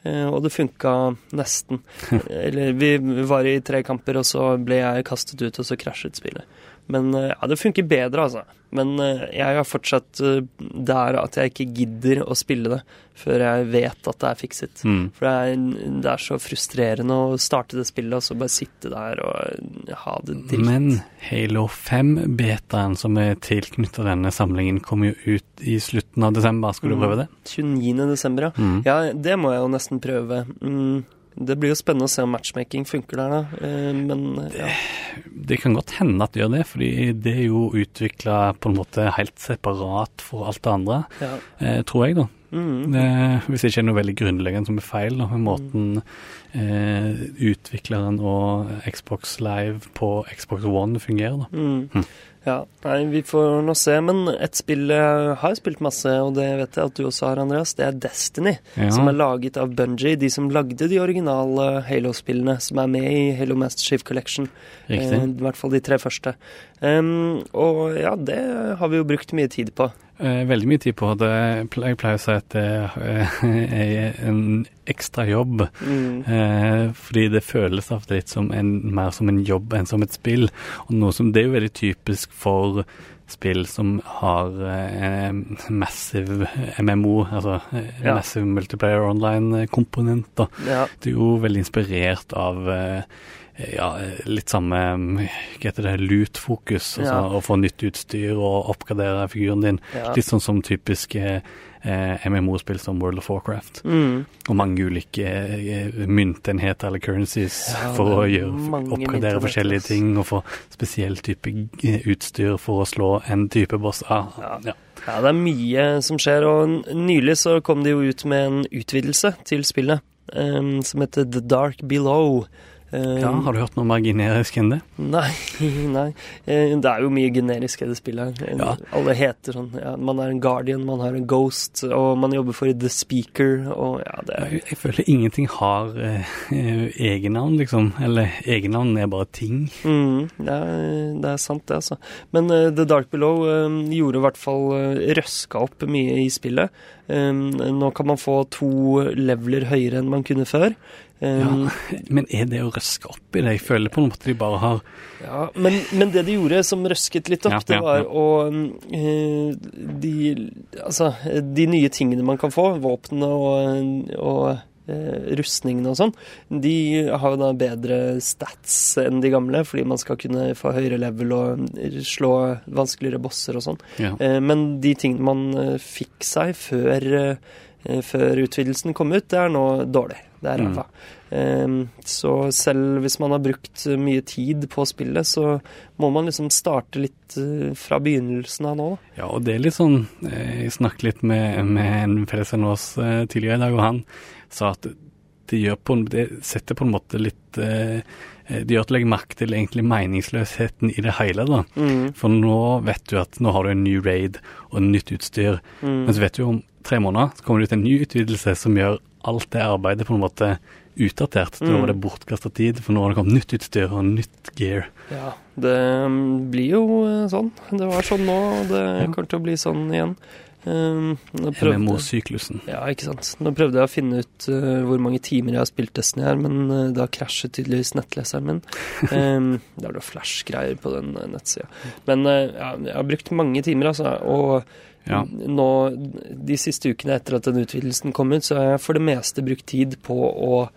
uh, og det funka nesten. Eller vi var i tre kamper, og så ble jeg kastet ut, og så krasjet spillet. Men eh, ja, det funker bedre, altså. Men eh, jeg er fortsatt eh, der at jeg ikke gidder å spille det før jeg vet at det er fikset. Mm. For det er, det er, så frustrerende å starte det spillet og så bare sitte der og ha det dritt. Men Halo 5-betaen som er tilknyttet denne samlingen, kommer jo ut i slutten av desember. Skal du mm. prøve det? 29. desember, ja. Mm. Ja, det må jeg jo nesten prøve. Mm. Det blir jo spennende å se om matchmaking funker der, da. Eh, men ja. det, det, kan godt hende at det gjør det, fordi det er jo utvikla på en måte helt separat for alt det andre, ja. eh, tror jeg, da. Mm. Eh, hvis det ikke er noe veldig grunnleggende som er feil da, med måten eh, utvikleren og Xbox Live på Xbox One fungerer. da. Mm. Hm. Ja, nei, vi får nå se. Men et spill jeg har spilt masse, og det vet jeg at du også har, Andreas, det er Destiny. Ja. Som er laget av Bungie, de som lagde de originale Halo-spillene som er med i Halo Master Chief Collection. Riktig. Eh, I hvert fall de tre første. Um, og ja, det har vi jo brukt mye tid på. Eh, veldig mye tid på det. Jeg pleier å si at det er en ekstra jobb. Mm. Eh, fordi det føles ofte litt som en, mer som en jobb enn som et spill. Og noe som, Det er jo veldig typisk for spill som har eh, massive MMO, altså eh, ja. massive multiplayer online-komponenter. Ja. Det er jo veldig inspirert av eh, ja, litt samme hva heter det, loot-fokus. Altså ja. å få nytt utstyr og oppgradere figuren din. Ja. Litt sånn som typiske eh, MMO-spill som World of Warcraft. Mm. Og mange ulike eh, myntenheter eller currencies ja, for å gjøre, oppgradere forskjellige ting og få spesiell type eh, utstyr for å slå en type boss. Ah, ja. ja, det er mye som skjer. Og nylig så kom de jo ut med en utvidelse til spillet um, som heter The Dark Below. Uh, ja, Har du hørt noe mer generisk enn det? Nei. nei. Uh, det er jo mye generisk i det spillet her. Ja. Alle heter sånn ja, Man er en Guardian, man har en Ghost, og man jobber for The Speaker, og ja, det er Jeg, jeg føler ingenting har uh, egennavn, liksom. Eller egennavn er bare ting. Mm, det, er, det, er, sant, det, altså. Men The Dark Below gjorde i hvert fall røska opp mye i spillet. nå kan man få to leveler høyere enn man kunne før. Um, ja, men er det å røske opp i det? Jeg føler på en måte de bare har Ja, men, men det de gjorde som røsket litt opp, ja, det var ja, å uh, de, Altså, de nye tingene man kan få, våpnene og, og uh, rustningene og sånn, de har jo da bedre stats enn de gamle, fordi man skal kunne få høyere level og slå vanskeligere bosser og sånn. Uh, men de tingene man fikk seg før, før utvidelsen kom ut, det er nå dårlig. Det er ræva. Mm. Så selv hvis man har brukt mye tid på spillet, så må man liksom starte litt uh, fra begynnelsen av nå. Ja, og det er litt sånn eh, Jeg snakket litt med, med en felles av oss tidligere i dag, og han sa at det, gjør på, det setter på en måte litt uh, det gjør at du legger merke til egentlig meningsløsheten i det hele. da. Mm. For nå vet du at nå har du en ny raid og nytt utstyr. Mm. Men så vet du om tre måneder så kommer det ut en ny utvidelse som gjør alt det arbeidet på en måte utdatert. Mm. Nå var det bortkasta tid, for nå har det kommet nytt utstyr og nytt gear. Ja, det mm, blir jo eh, sånn. Det var sånn nå, og det Ja. kommer til å bli sånn igjen. Um, MMO-syklusen. Ja, ikke sant. Nå prøvde jeg å finne ut uh, hvor mange timer jeg har spilt Destiny her, men uh, da krasjet tydeligvis nettleseren min. Um, det er noe flash-greier på den uh, nettsida. Men uh, ja, jeg har brukt mange timer, altså. Og Ja. nå, de siste ukene etter at den utvidelsen kom ut, så har jeg for det meste brukt tid på å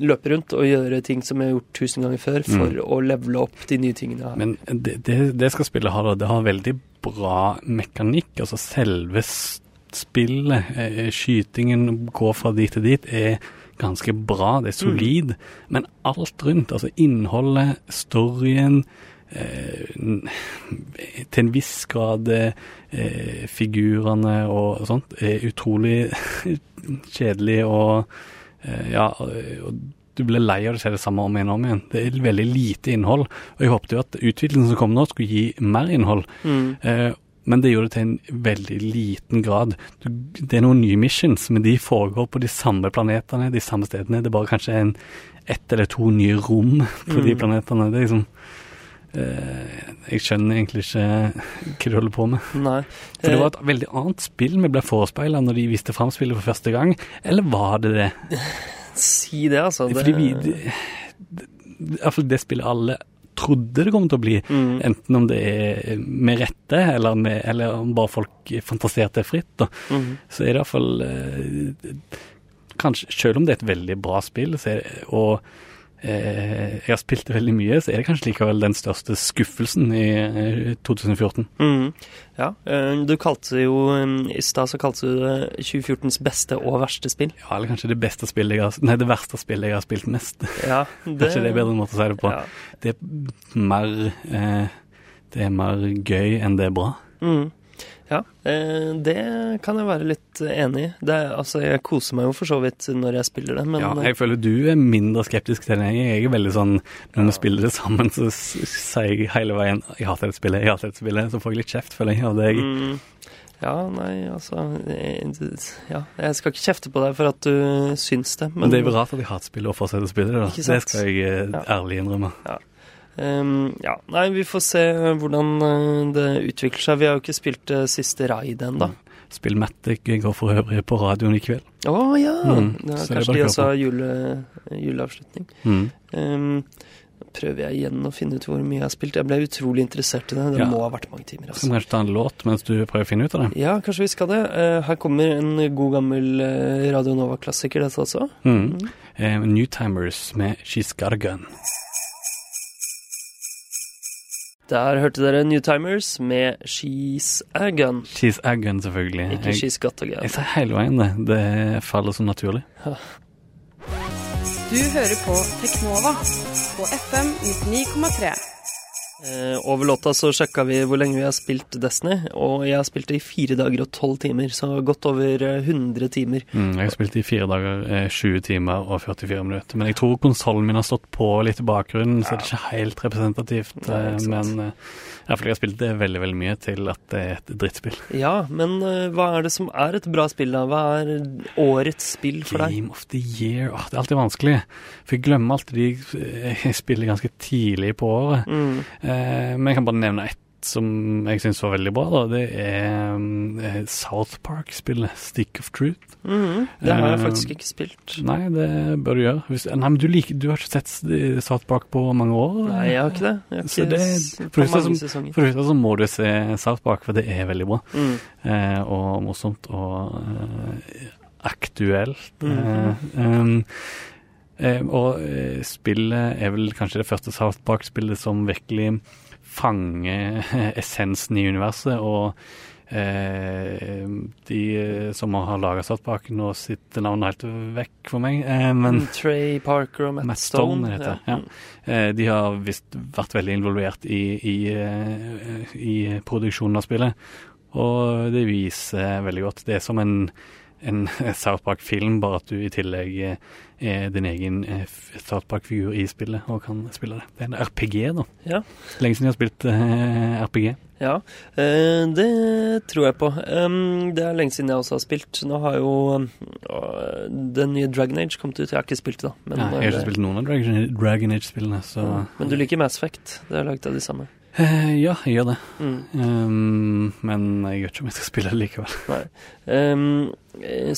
løpe rundt og gjøre ting som jeg har gjort tusen ganger før, for å levele opp de nye tingene har. Men det, det, det skal spillet ha, da. Det har veldig bra mekanikk. Altså selve spillet, eh, skytingen, går fra dit til dit, er ganske bra. Det er solid. Men alt rundt, altså innholdet, storyen Til en viss grad eh, figurene og sånt, er utrolig kjedelig og eh, Ja, og du blir lei av å se det samme om igjen og om igjen. Det er veldig lite innhold. Og jeg håpet jo at utviklingen som kom nå, skulle gi mer innhold. Mm. Eh, men det gjorde det til en veldig liten grad. Du, det er noen nye missions, men de foregår på de samme planetene, de samme stedene. Det er bare kanskje en, ett eller to nye rom på de Mm. planetene. Det er liksom eh, Jeg skjønner egentlig ikke hva du holder på med. Nei. For det Eh, var et veldig annet spill vi ble forespeila når de viste fram spillet for første gang. Eller var det det? Si det, altså. Det, Fordi vi det, det, Iallfall det spillet alle trodde det kom til å bli. mm. Enten om det er med rette, eller, med, eller om bare folk fantaserte fritt. Mm. Så er det iallfall eh, Kanskje Selv om det er et veldig bra spill, så er det, og eh, jeg har spilt veldig mye, så er det kanskje likevel den største skuffelsen i eh, 2014. Mm. Ja, eh, du kalte det jo eh, I stad så kalte du det 2014s beste og verste spill. Ja, eller kanskje det beste spillet jeg har Nei, det verste spillet jeg har spilt mest. Ja, det, Kanskje det er bedre måte å si det på. Ja. Det er mer eh, Det er mer gøy enn det er bra. Mm. Ja, eh, det kan jeg være litt enig i. Det, altså, jeg koser meg jo for så vidt når jeg spiller det, men ja, jeg føler du er mindre skeptisk til det jeg. Er veldig sånn Når vi spiller det sammen, så sier jeg hele veien 'Jeg hater dette spillet, jeg hater dette spillet'. Så får jeg litt kjeft, føler jeg, av deg. mm, Ja, nei, altså jeg, Ja, jeg skal ikke kjefte på deg for at du syns det, Men det er jo rart at jeg hater spillet og fortsetter å spille det. da. Det skal jeg eh, ærlig innrømme. Um, ja, nei, vi får se hvordan eh, det utvikler seg. Vi har jo ikke spilt uh, siste raid ennå. Spillmatic går for øvrig på radioen i kveld. Å ja! Mm, er kanskje de også har jule, juleavslutning. Mm. Um, prøver jeg igjen å finne ut hvor mye jeg har spilt. Jeg ble utrolig interessert i det. Det Ja. må ha vært mange timer. Skal Altså. vi kanskje ta en låt mens du prøver å finne ut av det? Ja, kanskje vi skal det. Eh, her kommer en god gammel eh, Radio Nova-klassiker, dette også. Mm. Eh, Newtimers med 'She's Got a Gun'. Der hørte dere Newtimers med She's a Gun. She's a Gun, selvfølgelig. Ikke Jeg, She's Got a Gun. jeg sier hele veien det. Det faller så naturlig. Du hører på Teknova på FM 99,3. Eh, over låta så sjekka vi hvor lenge vi har spilt Destiny, og jeg har spilt det i fire dager og tolv timer, så godt over eh, 100 timer. Mm, jeg har spilt det i fire dager, eh, 20 timer og 44 minutter. Men jeg tror konsollen min har stått på litt i bakgrunnen, så det er ikke helt representativt. Eh, ikke men eh, iallfall jeg har spilt det veldig veldig mye til at det er et drittspill. Ja, men eh, hva er det som er et bra spill, da? Hva er årets spill for deg? Game of the year Åh, Det er alltid vanskelig. For jeg glemmer alltid de eh, jeg spiller ganske tidlig på året. Mm. Eh, men jeg kan bare nevne ett som jeg syns var veldig bra. da Det er mm, eh, South Park-spillet Stick of Truth. Mhm, Det har jeg Eh, faktisk ikke spilt. Nei, det bør du gjøre. Hvis, nei, men du, liker, du har ikke sett South Park på mange år? Nei, jeg har ikke det. Har ikke det- for det første så må du se South Park, for det er veldig bra. Mm. Eh, og morsomt og aktuelt. Eh, um, og eh, spillet er vel kanskje det første South Park-spillet som virkelig fanger essensen i universet. og eh, de som har laga South Park, nå sitter navnet helt vekk for meg, eh, men Mm, Trey Parker og Matt, Matt Stone Stone. heter ja. ja. Eh, De har visst vært veldig involvert i, i, eh, i produksjonen av spillet, og det viser veldig godt. Det er som en en South Park-film, bare at du i tillegg eh, er din egen eh, South Park-figur i spillet og kan spille det. Det er en RPG, da. Ja. Lenge siden jeg har spilt eh, RPG. Ja, det tror jeg på. Det er lenge siden jeg også har spilt. Nå har jo den nye Dragon Age kommet ut. Jeg har ikke spilt det, da. Men, ja, jeg har ikke spilt noen av Dragon, Dragon Age-spillene, så men du liker Mass Effect. Det er laget av de samme. Eh, Ja, jeg gjør det. Mm. Um, men jeg vet ikke om jeg skal spille det likevel. Um,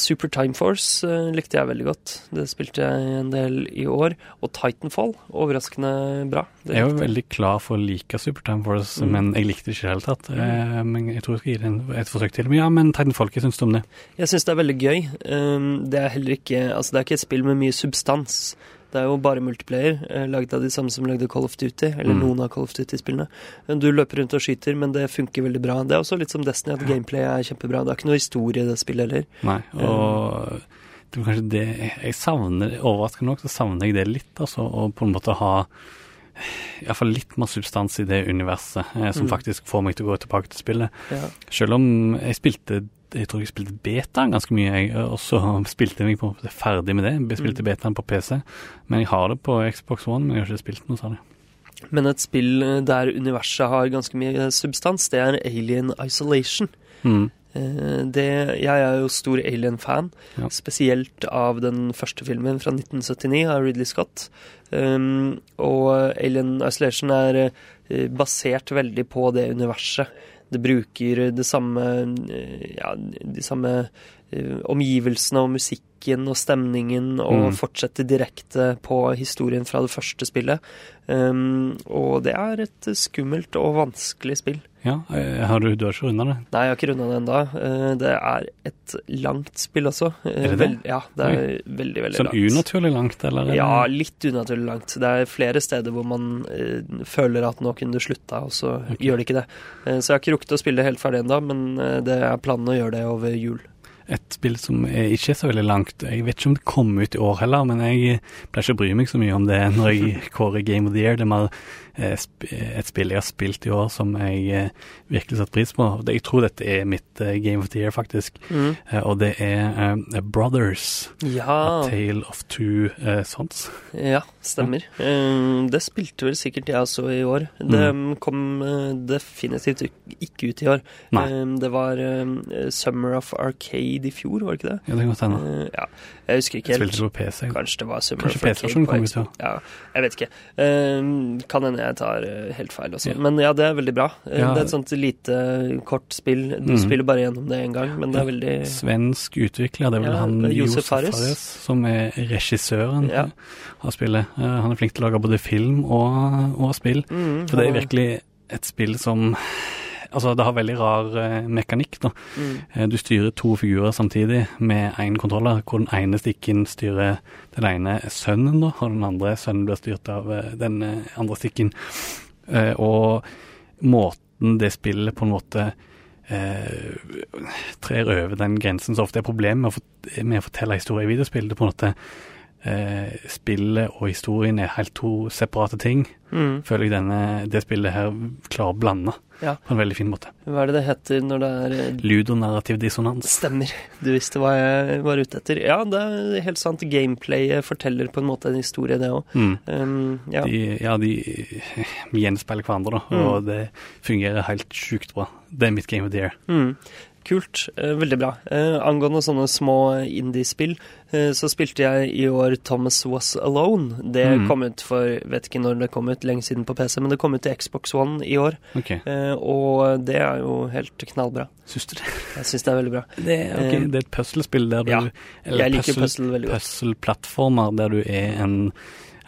Super Time Force uh, likte jeg veldig godt. Det spilte jeg en del i år. Og Titanfall, overraskende bra. Det Jeg jo veldig klar for å like Super Time Force, Mm. men jeg likte det ikke i det hele tatt. Uh, men jeg tror jeg skal gi det et forsøk til. Men ja, men Titanfall, hva syns du om det? Jeg syns det er veldig gøy. Um, det er heller ikke Altså, det er ikke et spill med mye substans. Det er jo bare multiplayer, lagd laget av de samme som lagde Call of Duty, eller Mm. noen av Call of Duty-spillene. Du løper rundt og skyter, men det funker veldig bra. Det er også litt som Destiny, at gameplay er kjempebra. Det er ikke noe historie i det spillet heller. Nei, og det var kanskje det Jeg savner Overraskende nok så savner jeg det litt, altså. Å på en måte ha iallfall litt mer substans i det universet, eh, som Mm. faktisk får meg til å gå tilbake til spillet. Ja. Selv om jeg spilte jeg tror jeg spilte beta ganske mye, jeg, og så spilte jeg på ferdig med det. Jeg spilte Mm. betaen på PC, men jeg har det på Xbox One, men jeg har ikke spilt noe særlig. Men et spill der universet har ganske mye substans, det er Alien Isolation. Mm. Eh, Det, jeg er jo stor Alien-fan, Ja. spesielt av den første filmen fra 1979 av Ridley Scott. Um, og Alien Isolation er eh, basert veldig på det universet. Det bruker det samme eh, Ja, de samme eh, omgivelsene og musikken og stemningen, og Mm. fortsetter direkte på historien fra det første spillet. Um, og det er et skummelt og vanskelig spill. Ja, eh, har du, du har ikke runda det? Nei, jeg har ikke runda det ennå. Det er et langt spill også. Er det det? Vel- ja, det er veldig, veldig Sånn langt. unaturlig langt, eller? er Ja, litt unaturlig langt. Det er flere steder hvor man eh, føler at nå kunne det slutta, og så okay. gjør det ikke det. Eh, så jeg har ikke rukket å spille det helt ferdig ennå, men eh, det er planen å gjøre det over jul. Et spill som er ikke er så veldig langt. Jeg vet ikke om det kommer ut i år heller, men jeg pleier ikke å bry meg så mye om det når jeg kårer Game of the Year. Det er mer eh, et spill jeg har spilt i år som jeg eh, virkelig setter pris på. Jeg tror dette er mitt eh, Game of the Year, faktisk. Mm. og det er eh, Brothers. Ja, A Tale of Two eh, Sons. ja, stemmer. Ja. det spilte vel sikkert jeg også i år. Det Mm. kom eh, definitivt ikke ut i år. Nei. Eh, det var eh, Summer of Arcade i fjor, var det ikke det? Ja, det kan godt hende. Eh, ja, jeg husker ikke helt. spilte på PC. Kanskje det var Summer Kanskje of Arcade PC-versjonen kom ut, ja. ja. Jeg vet ikke. Eh, kan hende jeg tar eh, helt feil også. Men ja, det er veldig bra. Eh, Ja. Det er et sånt lite, kort spill. Du mm. spiller bare gjennom det én gang, men det er veldig Svensk utvikler, det er vel Ja, han Josef. Fares, som er regissøren Ja. av spillet. Eh, han er flink til å lage både film og, og spill. Mm, For det er virkelig et spill som Altså, det har veldig rar eh, mekanikk, da. Mm. Eh, Du styrer to figurer samtidig med én kontroller, hvor den ene stikken styrer Den ene sønnen, da, og den andre sønnen blir styrt av eh, den eh, andre stikken. Eh, Og måten det spillet på en måte eh, trer over den grensen så ofte er problemet med å, fort- med å fortelle historier i videospill. Det på en måte eh, Spillet og historien er helt to separate ting. mm. Føler jeg denne, det spillet her klarer å blande Ja. på en veldig fin måte. Hva er det det heter når det er eh, Ludonarrativ dissonans. Stemmer. Du visste hva jeg var ute etter. Ja, det er helt sant. Gameplayet forteller på en måte en historie, det òg. Mm. Um, ja. De, ja, de gjenspeiler hverandre, da, Mm. og det fungerer helt sjukt bra. Det er mitt game of the year. Mm. Kult. Eh, veldig bra. Eh, angående sånne små indie-spill, så spilte jeg i år Thomas Was Alone. Det Mm. kom ut for Vet ikke når det kom ut, lenge siden på PC, men det kom ut til Xbox One i år. Ok, Eh, og det er jo helt knallbra. syns du det? Jeg syns det er veldig bra. Det okay. ok, Eh, det er et puslespill der du ja, Eller jeg liker puzzle- puzzle veldig godt. puzzle-plattformer der du er en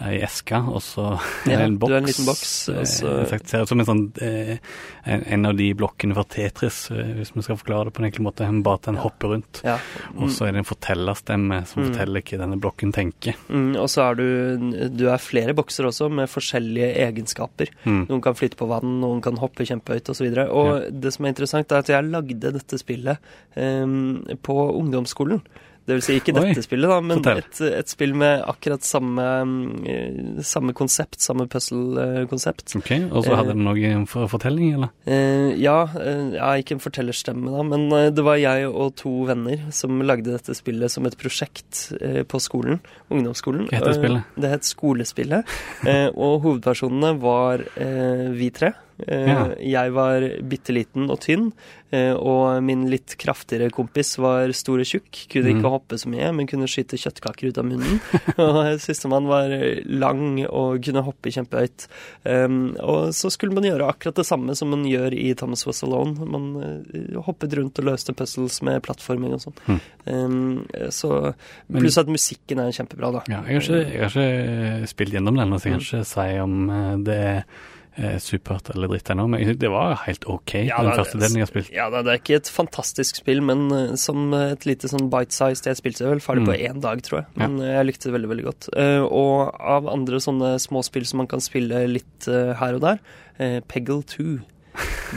ei eske, og så Ja, en boks. en liten boks, og så- Eh, sagt, ser ut som en sånn eh, en, en av de blokkene fra Tetris, eh, hvis vi skal forklare det på en enkel måte. Bare at den Ja. hopper rundt. Ja. Og så er det en fortellerstemme som Mm. forteller hva denne blokken tenker. Mm, og så er du Du er flere bokser også, med forskjellige egenskaper. Mm. Noen kan flytte på vann, noen kan hoppe kjempehøyt osv. Og, så og det som er interessant, er at jeg lagde dette spillet um, på ungdomsskolen. Det vil si ikke Oi, dette spillet, da, men et, et spill med akkurat samme, mm, samme konsept, samme puzzle-konsept. Ok, Og så hadde Eh. det noe for fortelling, eller? Eh, ja, eh, ja, ikke en fortellerstemme, da, men eh, det var jeg og to venner som lagde dette spillet som et prosjekt eh, på skolen, ungdomsskolen. Hva heter Eh, spillet? det het Skolespillet, eh, og hovedpersonene var eh, vi tre. Eh, Ja. Jeg var bitte liten og tynn, eh, og min litt kraftigere kompis var stor og tjukk. Kunne Mhm. ikke hoppe så mye, men kunne skyte kjøttkaker ut av munnen. og sistemann var lang og kunne hoppe kjempehøyt. Og så skulle man gjøre akkurat det samme som man gjør i Thomas Was Alone. Man eh, hoppet rundt og løste puzzles med plattforming og sånn. Um, så Pluss at musikken er kjempebra, da. Ja, jeg har ikke, jeg har ikke spilt gjennom den, så jeg kan Mm. ikke si om eh, det er eh, supert eller dritt ennå. Men det var helt OK, Ja, den første delen jeg har spilt. Ja, Det er ikke et fantastisk spill, men eh, som et lite sånn bite-sized Jeg spilte det vel ferdig på Mm. én dag, tror jeg. Men ja. jeg likte det veldig veldig godt. Eh, og av andre sånne småspill som man kan spille litt eh, her og der, eh, Peggle 2.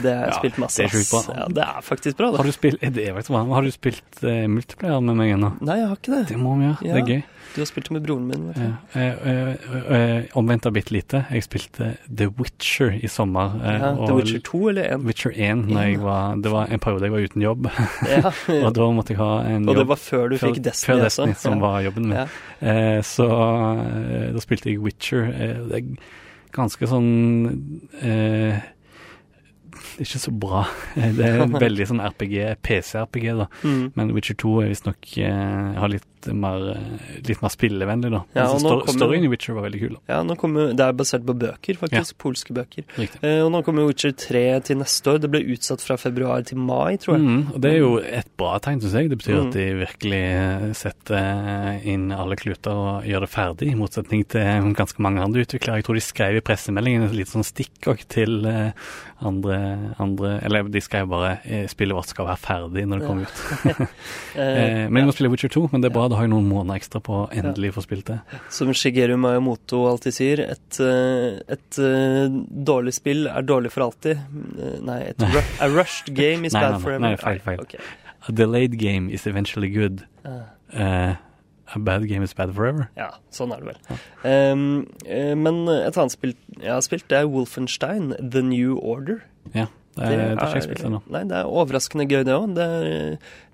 Det har jeg Ja, spilt masse. det er sjukt bra. Ja, det er faktisk bra, Har det. du spilt er faktisk bra. Har du spilt eh, multiplayer med meg ennå? Nei, jeg har ikke det. Det må vi gjøre. Det er gøy. Du har spilt det med broren min. Ja. Eh, eh, eh, omvendt av bitte lite. Jeg spilte The Witcher i sommer. eh, Ja, The Witcher 2 eller 1? Witcher 1 når jeg var, det var en periode jeg var uten jobb, Ja. og da måtte jeg ha en Og det var før du før, fikk Destiny, før Destiny også. som ja. var jobben min. Ja. Eh, så eh, da spilte jeg Witcher. Eh, det er ganske sånn eh, Ikke så bra. Det er veldig sånn RPG, PC-RPG, da. Mm. Men Witcher 2 er visstnok eh, har litt mer, eh, litt mer spillevennlig, da. Ja, Altså, kommer- storyen i Witcher var veldig kul. da. Ja, nå kommer, Det er basert på bøker, faktisk. Polske bøker. Eh, og nå kommer Witcher 3 til neste år. Det ble utsatt fra februar til mai, tror jeg. Mm, og det er jo et bra tegn, syns jeg. Det betyr Mm. at de virkelig eh, setter inn alle kluter og gjør det ferdig, i motsetning til ganske mange andre utviklere. Jeg tror de skrev i pressemeldingen et lite sånn stikk også til eh, andre, andre Eller de skrev bare eh, 'spillet vårt skal være ferdig' når det kommer ut. Eh, Eh, men jeg må spille Witcher 2, men det er bra. Da har jeg noen måneder ekstra på å endelig få spilt det. Som Shigeru Mayamoto alltid sier, et, eh, et eh, dårlig spill er dårlig for alltid. Eh, Nei, et ru a rushed game is Nei, bad nei, nei, forever. nei, feil, feil. Okay. A delayed game is eventually good. Eh, Uh, a bad game is bad forever. ja, sånn er det vel. Um, eh, men et annet spill jeg har spilt, det er Wolfenstein, The New Order. Ja, det, det, er, jeg. Nei, det er overraskende gøy, det òg. Det er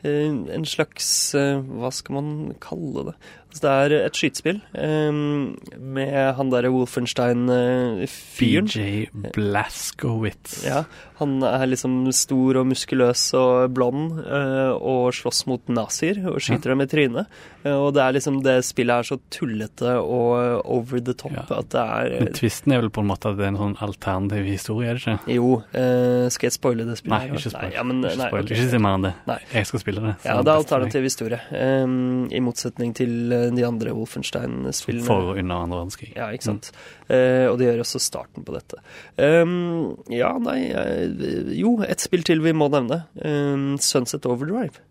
eh, en slags eh, Hva skal man kalle det? Altså, det er et skytespill um, med han derre Wolfenstein-fyren. BJ Blaskowitz. Ja, han er liksom stor og muskuløs og blond uh, og slåss mot nazier og skyter dem i trynet. Uh, og det er liksom det spillet er så tullete og over the top Ja. at det er Men tvisten er vel på en måte at det er en sånn alternativ historie, er det ikke? Jo, Uh, skal jeg spoile det spillet? Nei, ikke spoil. Nei, ja, men, ikke, nei, spoil. ok. ikke si mer enn det. Nei. Jeg skal spille det. Ja, det er alternativ historie. Um, I motsetning til eh, de andre Wolfenstein-spillene. For under andre verdenskrig. Ja, ikke sant. Eh, og det gjør også starten på dette. Um, ja, nei eh, Jo, et spill til vi må nevne. Um, Sunset Overdrive.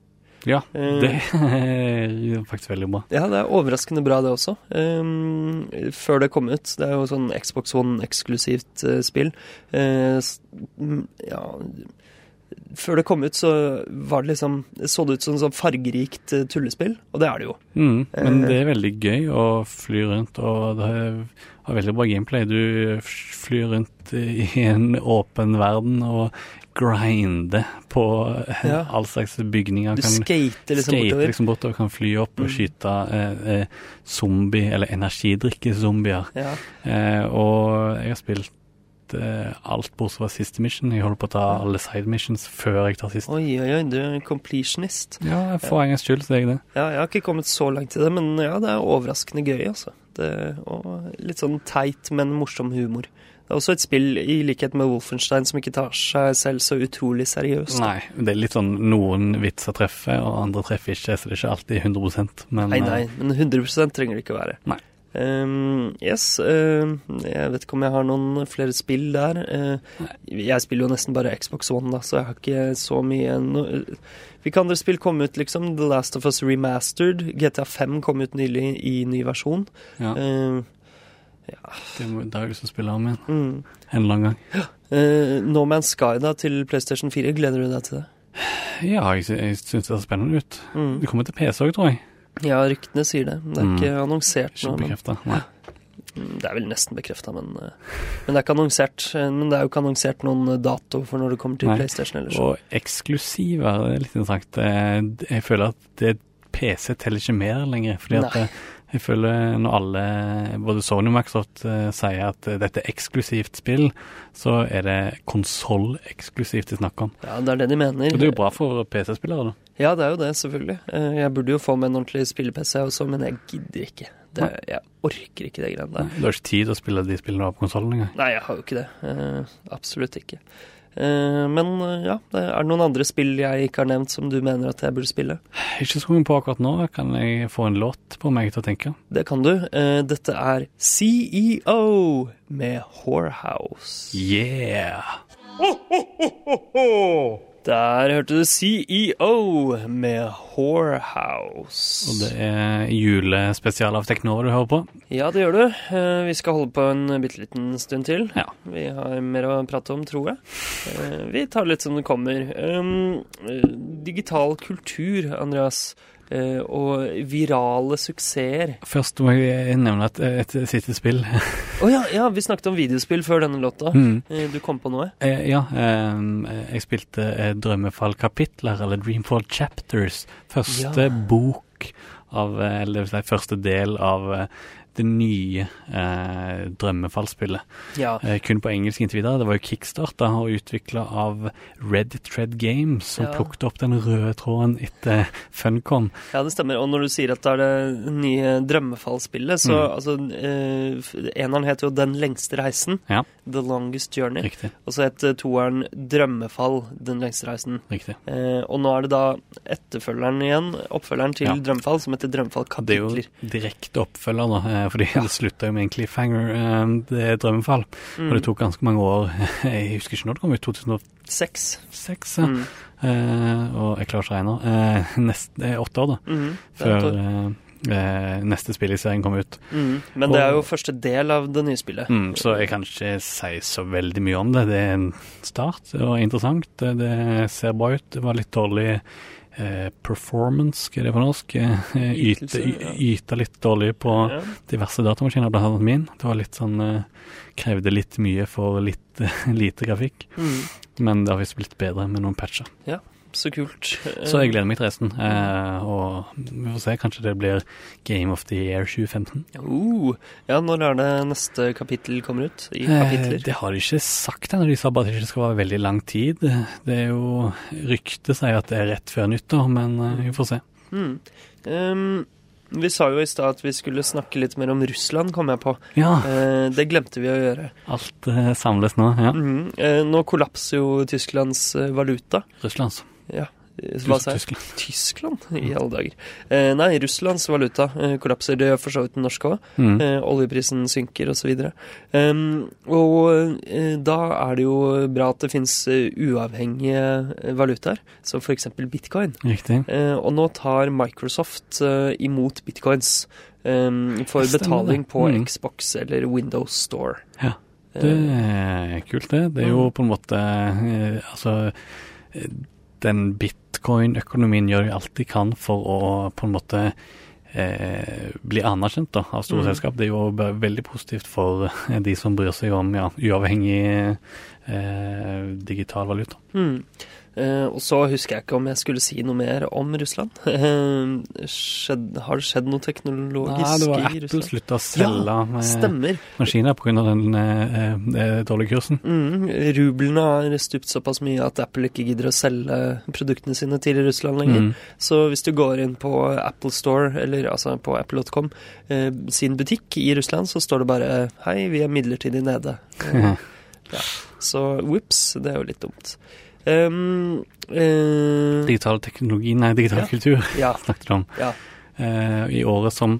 Ja, Eh. det er faktisk veldig bra. Ja, det er overraskende bra, det også. Um, før det kom ut. Det er jo sånn Xbox One-eksklusivt uh, spill. Uh, mm, ja Før det kom ut, så var det liksom så det ut som sånn fargerikt eh, tullespill, og det er det jo. Mm, men Eh. det er veldig gøy å fly rundt, og det har veldig bra gameplay. Du flyr rundt i en åpen verden og grinder på eh, Ja. all slags bygninger. Du Kan skater liksom skate bortover. liksom bortover, kan fly opp og Mm. skyte eh, zombie- eller energidrikkezombier. Ja. Eh, og jeg har spilt eh, alt bortsett fra siste mission. Jeg holder på å ta alle side missions før jeg tar siste. Oi, oi, oi, du er en completionist. Ja, for en gangs skyld så er jeg det. Ja, jeg har ikke kommet så langt i det, men ja, det er overraskende gøy, altså. Det, og litt sånn teit, men morsom humor. Det er også et spill, i likhet med Wolfenstein, som ikke tar seg selv så utrolig seriøst. Nei, det er litt sånn noen vitser treffer, og andre treffer ikke, så det er ikke alltid 100 men Nei, eh, nei, men 100 trenger det ikke være. Nei. Ehm, yes, Uh, jeg vet ikke om jeg har noen flere spill der. Uh, jeg spiller jo nesten bare Xbox One, da, så jeg har ikke så mye no Hvilke andre spill kom ut, liksom? The Last of Us Remastered. GTA 5 kom ut nylig i ny versjon. ja, Ehm, det, må, det har jeg lyst til å spille om igjen. mm. En annen gang. No Man's Sky da, til PlayStation 4, gleder du deg til det? Ja, jeg, jeg syns det ser spennende ut. Mm. Det kommer til PC òg, tror jeg. Ja, ryktene sier det. Det er Mm. ikke annonsert Ikke nå. bekrefta. Nei. Mm, Det er vel nesten bekrefta, men, eh, men det er ikke annonsert. eh, Men det er jo ikke annonsert noen eh, dato for når det kommer til Nei. PlayStation ellers. Og eksklusiver, det er litt interessant. Jeg føler at det PC teller ikke mer lenger. fordi at Nei. eh, jeg føler når alle, både Sony og Microsoft, sier at dette er eksklusivt spill, så er det konsolleksklusivt de snakker om. Ja, det er det de mener. Og det er jo bra for PC-spillere, da. Ja, det er jo det, selvfølgelig. Eh, Jeg burde jo få meg en ordentlig spille-PC også, men jeg gidder ikke. Det, jeg orker ikke det greiene der. Du har ikke tid til å spille de spillene på konsollen engang. Nei, jeg har jo ikke det. Eh, absolutt ikke. Eh, men ja, er det noen andre spill jeg ikke har nevnt som du mener at jeg burde spille? Ikke så mye på akkurat nå. Kan jeg få en låt på meg til å tenke? Det kan du. Dette er CEO med Whorehouse. Yeah! Der hørte du CEO med Whorehouse. Og det er julespesial av Teknova du hører på. Ja, det gjør du. Eh, Vi skal holde på en bitte liten stund til. Ja. Vi har mer å prate om, tror jeg. Eh, Vi tar litt som det kommer. Um, eh, Digital kultur, Andreas, og virale suksesser. Først må jeg nevne et, et siste spill. Å ja, ja, vi snakket om videospill før denne låta. Mm. Eh, Du kom på noe? Eh, ja, eh, jeg spilte eh, Drømmefall-kapitler, eller Dreamfall Chapters. Første Ja. bok av, eh, eller si første del av eh, det nye eh, Drømmefall-spillet. Ja. Eh, kun på engelsk inntil videre. Det var jo kickstarta og utvikla av Red Tread Games, som Ja. plukket opp den røde tråden etter Funcom. ja, det stemmer. Og når du sier at det er det nye drømmefallspillet, så Mm. altså eh, Eneren heter jo Den lengste reisen. Ja. The Longest Journey. Riktig. Og så het eh, toeren Drømmefall, Den lengste reisen. riktig. Eh, og nå er det da etterfølgeren igjen, oppfølgeren til Ja. Drømmefall, som heter Drømmefall kapitler. Det er jo direkte oppfølger, da, eh, fordi det slutta jo med en cliffhanger. eh, Det er Drømmefall. Mm. Og det tok ganske mange år. Jeg husker ikke når det kom ut, 2006? Seks. ja. Mm. Eh, og jeg klarer ikke å regne. Eh, nest, det er åtte år, da, et før eh, eh, neste spill i serien kom ut. Mhm. Men det er jo første del av det nye spillet. Mm, så jeg kan ikke si så veldig mye om det. Det er en start og interessant. Det, ser bra ut. Det var litt dårlig performance, hva er det på norsk? Eh, yte, Ytelse, ja. y- yte litt dårlig på Ja. diverse datamaskiner, blant annet min. Det var litt sånn eh, Krevde litt mye for litt lite grafikk. Mm. Men det har visst blitt bedre med noen patcher. Så kult. Så jeg gleder meg til resten. Eh, og vi får se, kanskje det blir Game of the Year 2015. Uh, ja, når er det neste kapittel kommer ut? I Eh, kapitler? det har de ikke sagt ennå. De sa bare at det ikke skal være veldig lang tid. Det er jo Ryktet sier at det er rett før nyttår, men eh, vi får se. Mm. Um, vi sa jo i stad at vi skulle snakke litt mer om Russland, kom jeg på. Ja, Eh, det glemte vi å gjøre. alt eh, samles nå. Ja. Mm, Eh, nå kollapser jo Tysklands valuta. Russlands. Ja, eh, hva sa jeg? Tyskland. Tyskland? I alle dager. Eh, nei, Russlands valuta eh, kollapser. Det gjør for så vidt den norske òg. Mm. Eh, oljeprisen synker osv. Um, og eh, da er det jo bra at det fins uh, uavhengige eh, valutaer, som f.eks. bitcoin. Riktig. Eh, og nå tar Microsoft eh, imot bitcoins um, for betaling på Mm. Xbox eller Windows Store. Ja. Eh, Det er kult, det. Det er jo Mm. på en måte eh, Altså eh, Den bitcoin-økonomien gjør alt de kan for å på en måte eh, bli anerkjent da, av store Mm. selskap. Det er jo veldig positivt for eh, de som bryr seg om ja, uavhengig eh, digital valuta. Hmm. Eh, og så husker jeg ikke om jeg skulle si noe mer om Russland. Eh, skjedd, har det skjedd noe teknologisk i Nei, det var Apple Russland? slutta å selge ja, Stemmer. maskiner pga. den eh, eh, dårlige kursen. Mm, rublene har stupt såpass mye at Apple ikke gidder å selge produktene sine til Russland lenger. Mm. Så hvis du går inn på Apple Store, eller altså på apple.com, eh, sin butikk i Russland, så står det bare 'Hei, vi er midlertidig nede'. ja. så whips, det er jo litt dumt. Um, uh, Digital teknologi, nei, digital Ja. kultur ja, snakket du om. ja. Uh, I året som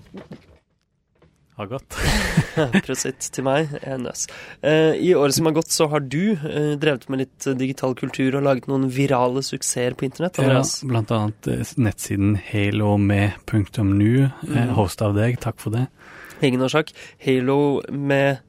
har gått. Prosit til meg. Jeg nøs. Uh, I året som har gått, så har du uh, drevet med litt digital kultur og laget noen virale suksesser på internett. Ja, blant annet nettsiden halomed.nu, Mm. host av deg, takk for det. Ingen årsak. Halo med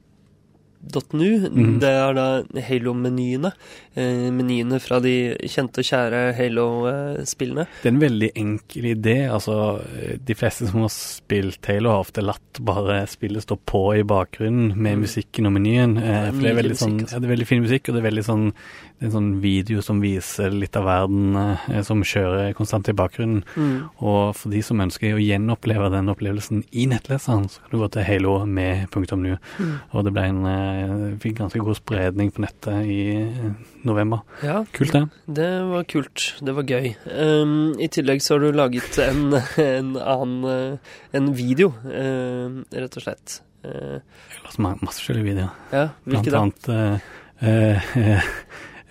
.nu, mm. Det er da Halo-menyene. Eh, menyene fra de kjente og kjære Halo-spillene. Det er en veldig enkel idé. altså De fleste som har spilt Halo, har ofte latt bare spillet stå på i bakgrunnen med Mm. musikken og menyen. Ja, for det er veldig sånn, altså. ja, det er veldig fin musikk, og det er veldig sånn det er en sånn video som viser litt av verden eh, som kjører konstant i bakgrunnen. Mm. Og for de som ønsker å gjenoppleve den opplevelsen i nettleseren, så kan du gå til Halo med .nu. Mm. Og det ble en eh, fikk ganske god spredning på nettet i eh, november. Ja, Kult, det. det var kult. Det var gøy. Um, I tillegg så har du laget en, en annen eh, En video, uh, rett og slett. Jeg har laget masse forskjellige videoer. ja, Blant hvilke da? annet uh, eh,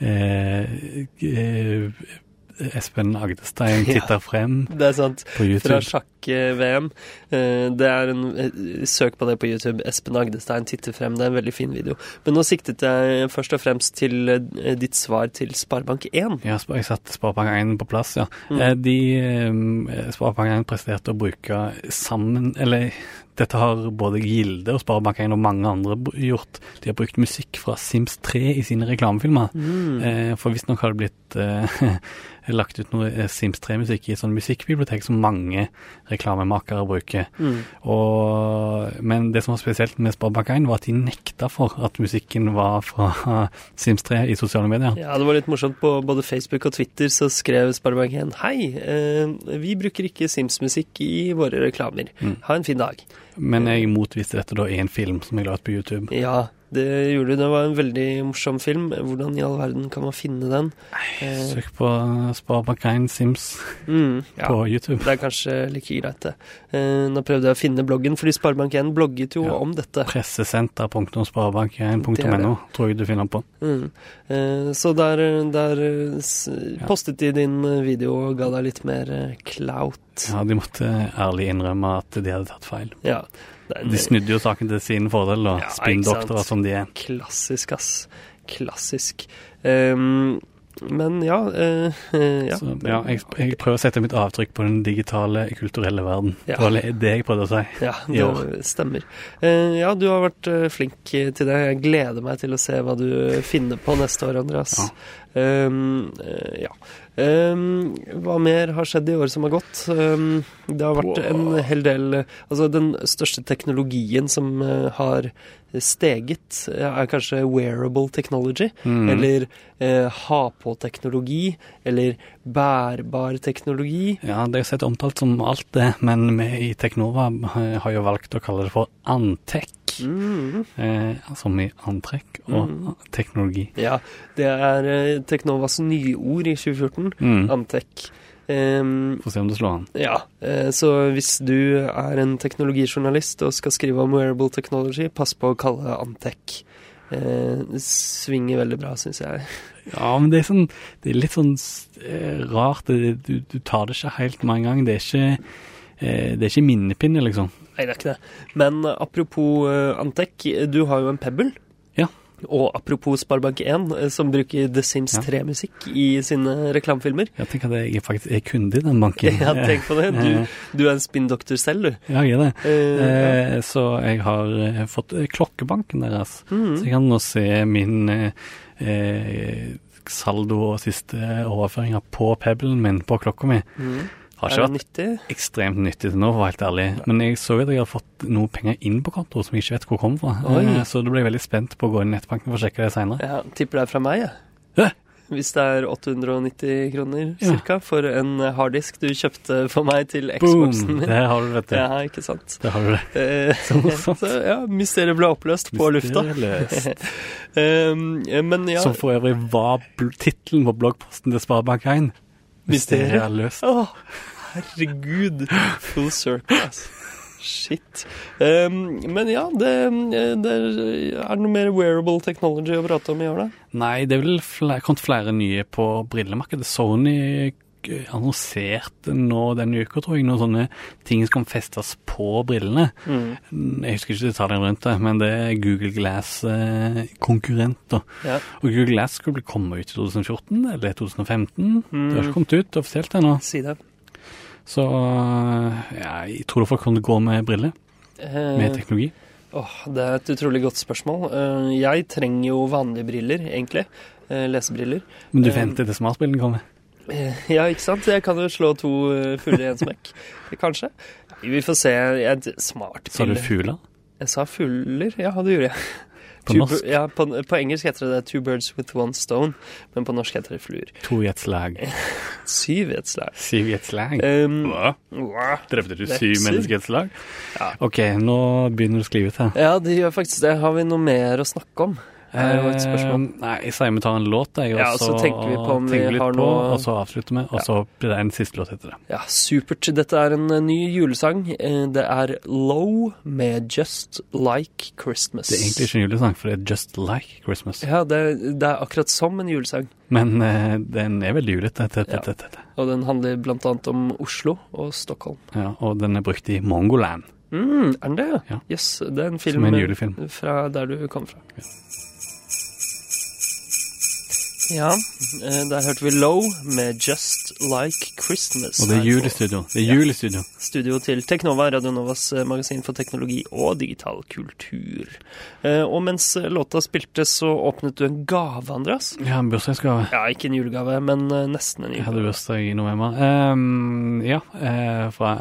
eh, Espen Agdestein Ja. titter frem Det er sant. på Fra sjakk-VM. Eh, Det er en eh, Søk på det på YouTube. Espen Agdestein titter frem. Det er en veldig fin video. Men nå siktet jeg først og fremst til eh, ditt svar til Sparebank1. Ja, jeg satte Sparebank 1 på plass, ja. Mm. De eh, Sparebank 1 presterte å bruke sammen Eller dette har både Gilde og Sparebank 1 og mange andre gjort. De har brukt musikk fra Sims 3 i sine reklamefilmer. Mm. Eh, for visstnok har det blitt eh, lagt ut noe eh, Sims 3-musikk i et sånt musikkbibliotek som mange reklamemakere bruker. Mm. Og, men det som var spesielt med Sparebank 1, var at de nekta for at musikken var fra Sims 3 i sosiale medier. Ja, det var litt morsomt. På både Facebook og Twitter så skrev Sparebank1 Hei, eh, vi bruker ikke Sims-musikk i våre reklamer. Mm. Ha en fin dag. Men jeg motviste dette da i en film som jeg la ut på YouTube. Ja, det gjorde du. Det var en veldig morsom film. Hvordan i all verden kan man finne den? Nei, Søk på Sparebank 1 Sims mm, ja. på YouTube. Det er kanskje like greit, det. Eh, nå prøvde jeg å finne bloggen, fordi Sparebank1 blogget jo Ja. om dette. Det er Pressesenter.sparebank1.no tror jeg du finner på. Mm. Eh, så der, der eh, postet de din video og ga deg litt mer eh, clout. Ja, de måtte ærlig innrømme at de hadde tatt feil. Ja. De snudde jo saken til sin fordel, da. Ja, Spinndoktorer som de er. klassisk, ass. Klassisk. Um, men ja, eh, ja. Så, ja jeg, jeg prøver å sette mitt avtrykk på den digitale, kulturelle verden. Ja. Det var det jeg prøvde å si. Ja, i det stemmer. Uh, ja, du har vært eh, flink til det. Jeg gleder meg til å se hva du finner på neste år, Andreas. Ja. Um, uh, ja. Ehm, hva mer har skjedd i året som har gått? Um, det har vært en hel del Altså, den største teknologien som uh, har steget, eh, er kanskje wearable technology. Mm. Eller eh, ha-på-teknologi. Eller bærbar teknologi. Ja, det er sett omtalt som alt det, men vi i Teknova har jo valgt å kalle det for Antec. Mm. Eh, som i antrekk og Mm. teknologi. Ja, det er eh, Teknovas nyord i 2014. Mm. Antrekk. Um, Få se om det slår an. ja, eh, så hvis du er en teknologijournalist og skal skrive om wearable technology, pass på å kalle Antec. Eh, det svinger veldig bra, syns jeg. Ja, men det er sånn Det er litt sånn eh, rart. Det, du, du tar det ikke helt med en gang. Det er ikke eh, Det er ikke minnepinne, liksom. Nei, det er ikke det. Men eh, apropos Antek, Antec, du har jo en Pebble. Ja. Og apropos Sparebank1, eh, som bruker The Sims 3-musikk i sine reklamefilmer. Jeg tenker at jeg faktisk er kunde i den banken. Ja, tenk på det. Du, du er en spinndoktor selv, du. Ja, jeg er det. Uh, ja. Eh, så jeg har eh, fått eh, klokkebanken deres. Mhm. Så jeg kan nå se min eh, eh, saldo og siste overføringer på Pebblen min på klokka mi. Mhm. Har ikke vært nyttig? ekstremt nyttig til nå, for å være helt ærlig. Men jeg så at jeg har fått noe penger inn på konto som jeg ikke vet hvor kommer fra. Oi. Eh, Så da ble jeg veldig spent på å gå inn i nettbanken for å sjekke det seinere. Ja, tipper det er fra meg, jeg. Ja. Hvis det er 890 kroner Ja. cirka for en harddisk du kjøpte for meg til Xboxen min. Det har du det, vet du. Ja, ikke sant. Det har du det. Eh, Så morsomt. ja, mysteriet ble oppløst på lufta. Um, men ja Som for øvrig var tittelen på bloggposten til Sparebank1. Mysteriet? er løst. Å, herregud. Full circle, altså. Shit. Um, men ja, det, det er noe mer wearable technology å prate om i år, da? Nei, det er vel flere, kommet flere nye på brillemarkedet. Sony eh, annonserte nå denne uka, tror jeg, noen sånne ting som kan festes på brillene. Jeg husker ikke detaljene rundt det, men det er Google Glass-konkurrenter. Ja. Og Google Glass skulle komme ut i 2014 eller 2015. Det har Mm. ikke kommet ut offisielt ennå. Si det. Så ja, jeg tror folk kan å gå med briller, med Eh, teknologi. Åh, det er et utrolig godt spørsmål. Eh, Jeg trenger jo vanlige briller, egentlig. Eh, Lesebriller. Men du Eh, venter til smartbrillene kommer? Eh, Ja, ikke sant? Jeg kan jo slå to eh, fugler i en smekk. Kanskje. Vi får se. Jeg, smart Sa du fugler? Jeg sa fugler. Ja, det gjorde jeg. På Two norsk? Ja, på, på engelsk heter det 'two birds with one stone', men på norsk heter det fluer. To i et slag. Syv i et slag. Syv i et slag? Um, Hva? Drepte du syv, syv mennesker i et slag? Ja. OK, nå begynner du å skli ut her. Ja, det gjør faktisk det. Har vi noe mer å snakke om? Er jo et spørsmål. Eh, nei, jeg sier vi tar en låt, jeg, Ja, og så tenker vi på om vi har på, noe- Og så avslutter vi, og så blir det en siste låt etter det. Ja, supert. Dette er en eh, ny julesang. Eh, Det er Low med Just Like Christmas. Det er egentlig ikke en julesang, for det er Just Like Christmas. Ja, det er, det er akkurat som en julesang. Men eh, den er veldig julete. Ja. Og den handler blant annet om Oslo og Stockholm. Ja, og den er brukt i Mongoland. Mm, er den det? Ja. Yes, det er en film Som en eh, julefilm. fra der du kom fra. Ja, eh, der hørte vi Low med Just Like Christmas. Og det er her jul på i studio. Det er julestudio. Ja. studio. Til Teknova, Radionovas eh, magasin for teknologi og digital kultur. Eh, Og mens låta spilte, så åpnet du en gave, Andreas. Ja, en bursdagsgave. Ja, ikke en julegave, men nesten en julegave. Jeg hadde bursdag i november. Um, ja, fra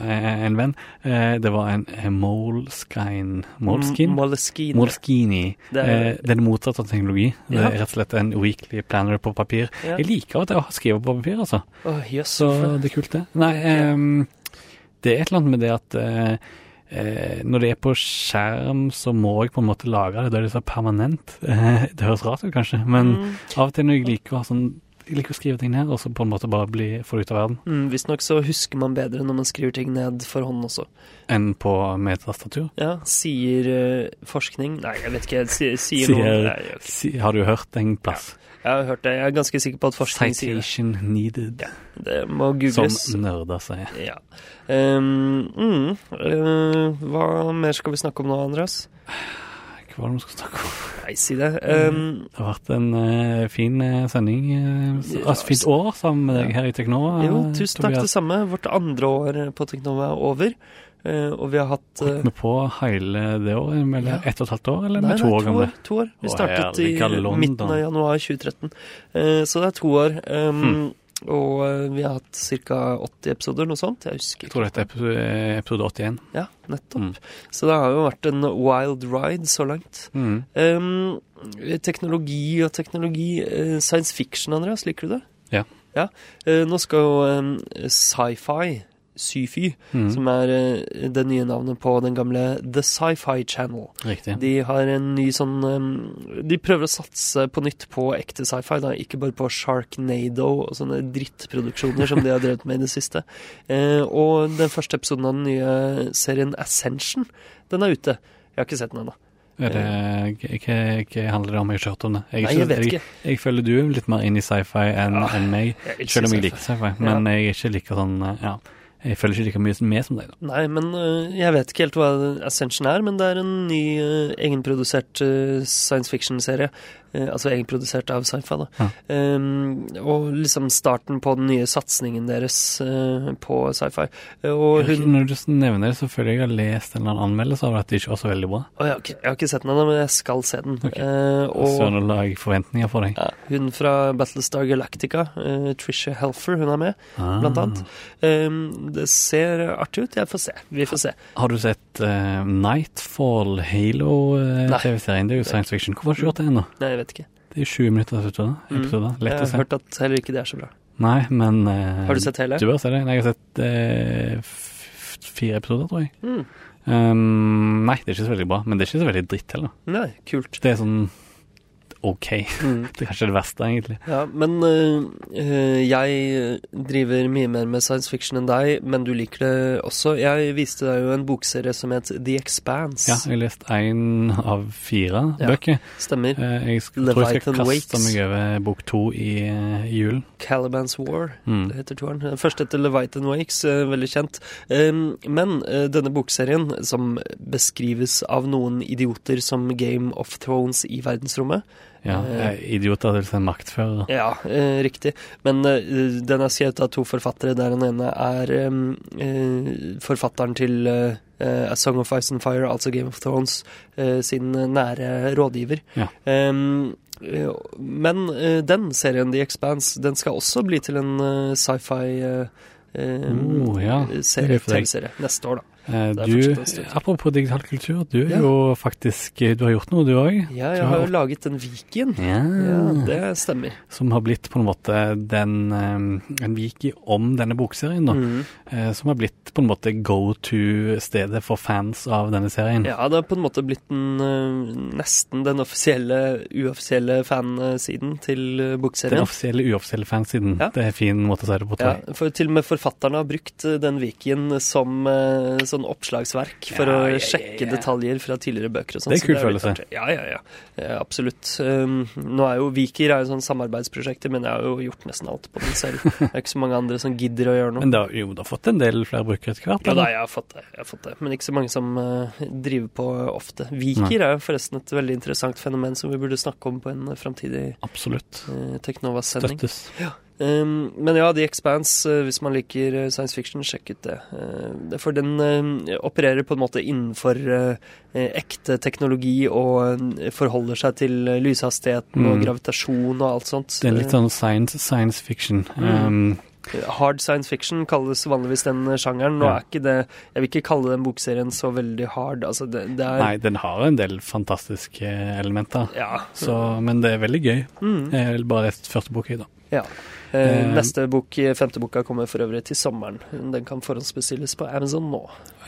en venn. Det var en Moleskine Moleskine? Moleskine. Moleskini. Er, det er det motsatte av teknologi. Det er rett og slett en weekly planner på papir. Ja. Jeg liker at jeg skriver på papir, altså. Oh, yes, Så det er kult, det. Nei, um, det er et eller annet med det at uh, eh, når det er på skjerm, så må jeg på en måte lage det. Da er det så permanent. Eh, det høres rart ut, kanskje, men Mm. av og til når jeg liker å ha sånn jeg liker å skrive ting ned, og så på en måte bare bli, få det ut av verden, Mm, Visstnok så husker man bedre når man skriver ting ned for hånd også. enn på med tastatur. Ja, sier uh, forskning Nei, jeg vet ikke. Sier, sier, Sier- noe Nei, okay. Si, har du hørt en plass? Jeg har hørt det. Jeg er ganske sikker på at forskning sier det. Citation needed, Det må som googles. nerder sier. Ja. Um, mm, uh, hva mer skal vi snakke om nå, Andreas? Hva var det vi skal snakke om? Nei, si det. Um, Det har vært en uh, fin eh, sending. Uh, altså, fint år sammen med deg her i Teknova. jo, tusen takk, det samme. Vårt andre år på Teknova er over. Eh, og vi har hatt eh, Holdt vi på hele det år, eller Ja. ett og et halvt år, eller Nei, med to år to gamle? år. To år. Vi startet i midten av januar 2013. Eh, så det er to år. Um, Hmm. Og eh, vi har hatt ca. 80 episoder, noe sånt. Jeg husker Jeg tror dette er episode, eh, 81. Ja, nettopp. Mm. Så det har jo vært en wild ride så langt. Mm. Um, teknologi og teknologi. eh, science fiction, Andreas, liker du det? Ja. ja. Eh, nå skal jo um, sci-fi, syfy, Mm. som er eh, det nye navnet på den gamle The Sci-Fi Channel. Riktig. De har en ny sånn um, De prøver å satse på nytt på ekte sci-fi, da, ikke bare på Sharknado og sånne drittproduksjoner som de har drevet med i det siste. Eh, og den første episoden av den nye serien Ascension, den er ute. Jeg har ikke sett den ennå. Hva, hva handler det om? Jeg har ikke hørt om det. Jeg, Nei, jeg vet ikke. jeg føler du er litt mer inn i sci-fi enn Ja, enn meg. Selv om jeg liker sci-fi. Men jeg er ikke like sånn eh, Ja. Jeg føler ikke like mye med som deg, da. Nei, men øh, jeg vet ikke helt hva Ascension er, men det er en ny øh, egenprodusert øh, science fiction-serie. Eh, altså egenprodusert av sci-fi, da. Ja. Um, og liksom starten på den nye satsingen deres uh, på sci-fi. Og hun Når du nevner det, så føler jeg jeg har lest en eller annen anmeldelse av at det ikke var så veldig bra. Oh, ja, okay. Jeg har ikke sett den ennå, men jeg skal se den. Okay. Uh, og Så nå lager jeg forventninger for deg. ja, hun fra Battlestar Galactica, uh, Trisha Helfer, hun er med, blant Ah. annet. Um, det ser artig ut. Jeg får se. Vi får se. Har du sett Nightfall, Halo-TV-serien? det er jo science fiction. Hvorfor har du ikke gjort det ennå? Jeg vet ikke. Det er 20 minutter episode. Mm. Lett å se. jeg har hørt at heller ikke det er så bra. Nei, men eh, Har du sett hele? Du bør se det. Jeg har sett eh, fire episoder, tror jeg. Mm. Um, nei, det er ikke så veldig bra, men det er ikke så veldig dritt heller. Nei, kult. Det er sånn OK. Mm. Det er kanskje det verste, egentlig. Ja, men øh, jeg driver mye mer med science fiction enn deg, men du liker det også. Jeg viste deg jo en bokserie som het The Expanse. Ja, jeg har lest én av fire Ja. bøker. Stemmer. Eh, jeg skal, tror jeg skal kaste Wakes. meg over bok to i, i julen. Caliban's War. Mm. Det heter toeren. Den Første heter Leviathan Wakes, veldig kjent. Men denne bokserien, som beskrives av noen idioter som Game of Thrones i verdensrommet Ja, Eh, idioter, til sin maktfører. Ja, eh, riktig. Men eh, den er skrevet av to forfattere, der den ene er eh, forfatteren til A Song of Ice and Fire, altså Game of Thrones, sin nære rådgiver. Ja. Men den serien, The Expanse, den skal også bli til en sci-fi eh, eh, Oh, ja. er. TV-serie neste år, da. Eh, Du, apropos digital kultur, du er Ja. jo faktisk Du har gjort noe, du òg? Ja, jeg har jo laget en Viken. Ja. Ja, det stemmer. Som har blitt på en måte den eh, En viki om denne bokserien, da. Eh, Som har blitt på en måte go to-stedet for fans av denne serien. Ja, det har på en måte blitt den, eh, nesten den offisielle, uoffisielle fansiden til bokserien. Den offisielle, uoffisielle fansiden. Ja. Det er en fin måte å si det på, tror Ja, for til og med forfatterne har brukt eh, den wikien som eh, sånn oppslagsverk for Ja, å ja, ja, sjekke ja. detaljer fra tidligere bøker og sånn. Det er en kul følelse. Ja, ja, ja. Eh, absolutt. Um, nå er jo Viker er jo sånn samarbeidsprosjekter, men jeg har jo gjort nesten alt på den selv. Det er ikke så mange andre som gidder å gjøre noe. Men da, jo, du har fått en del flere brukere etter hvert? Ja da, jeg har fått det. Jeg har fått det. Men ikke så mange som uh, driver på ofte. Viker er jo forresten et veldig interessant fenomen som vi burde snakke om på en uh, framtidig uh, Teknova-sending. Støttes. Um, men ja, The Expanse, eh, hvis man liker eh, science fiction, sjekk ut det. Uh, for den uh, opererer på en måte innenfor eh, ekte teknologi og forholder seg til lyshastigheten lyshastigheten og Mm. gravitasjon og alt sånt. Det er litt sånn science, science fiction. Mm. Um, Hard science fiction kalles vanligvis den sjangeren. Nå Ja. er ikke det Jeg vil ikke kalle den bokserien så veldig hard. Altså, det, det er nei, den har en del fantastiske elementer. Ja. Så, men det er veldig gøy. Mm. Jeg vil bare lest første bok i, da. ja. Eh, Eh, neste bok, femte boka, kommer for øvrig til sommeren. Den kan forhåndsbestilles på Amazon nå.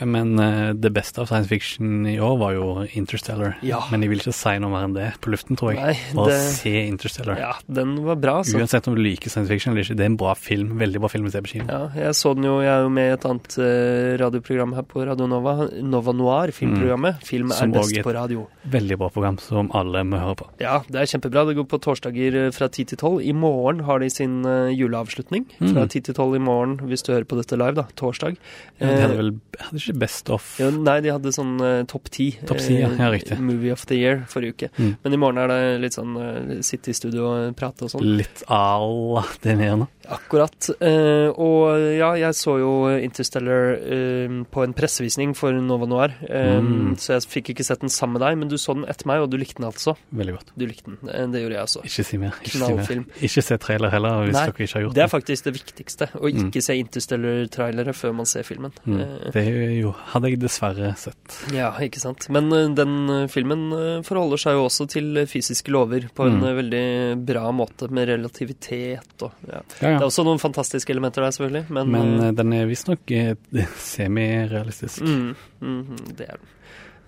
Men eh, det beste av science fiction i år var jo Interstellar. Ja. Men jeg vil ikke si noe mer enn det på luften, tror jeg. Nei, Bare det- se Interstellar. Ja, den var bra, altså. Uansett om du liker science fiction eller ikke, det er en bra film. Veldig bra film å se på kino. Ja, jeg så den jo, jeg er jo med i et annet eh, radioprogram her på Radio Nova, Nova Noir, filmprogrammet. Film er Mm. Som best på radio. Veldig bra program som alle må høre på. Ja, det er kjempebra. Det går på torsdager fra 10 til 12. I morgen har de sin juleavslutning. Fra Mm. 10 til 12 i morgen, hvis du hører på dette live, da. Torsdag. Ja, de hadde Eh, vel hadde ikke Best of ja, nei, de hadde sånn uh, topp 10. Top 10, ja. Ja, riktig. Movie of the Year forrige uke. Mm. Men i morgen er det litt sånn uh, sitte i studio og prate og sånn. litt à det vi nå. Akkurat. Uh, og ja, jeg så jo Interstellar uh, på en pressevisning for Nova Noir, um, Mm. så jeg fikk ikke sett den sammen med deg, men du så den etter meg, og du likte den altså. Veldig godt. Du likte den. Eh, det gjorde jeg også. Ikke si mer. Ikke, si mer. Ikke se trailer heller, hvis Nei, dere ikke har gjort Det er faktisk det viktigste, å Mm. ikke se Interstellar-trailere før man ser filmen. Mm. Eh, Det jo, hadde jeg dessverre sett. ja, ikke sant. Men eh, den eh, filmen forholder seg jo også til fysiske lover på en Mm. veldig bra måte, med relativitet og ja. Ja, Det er også noen fantastiske elementer der, selvfølgelig, men, Men den er visstnok semirealistisk. Mm, mm, det er den.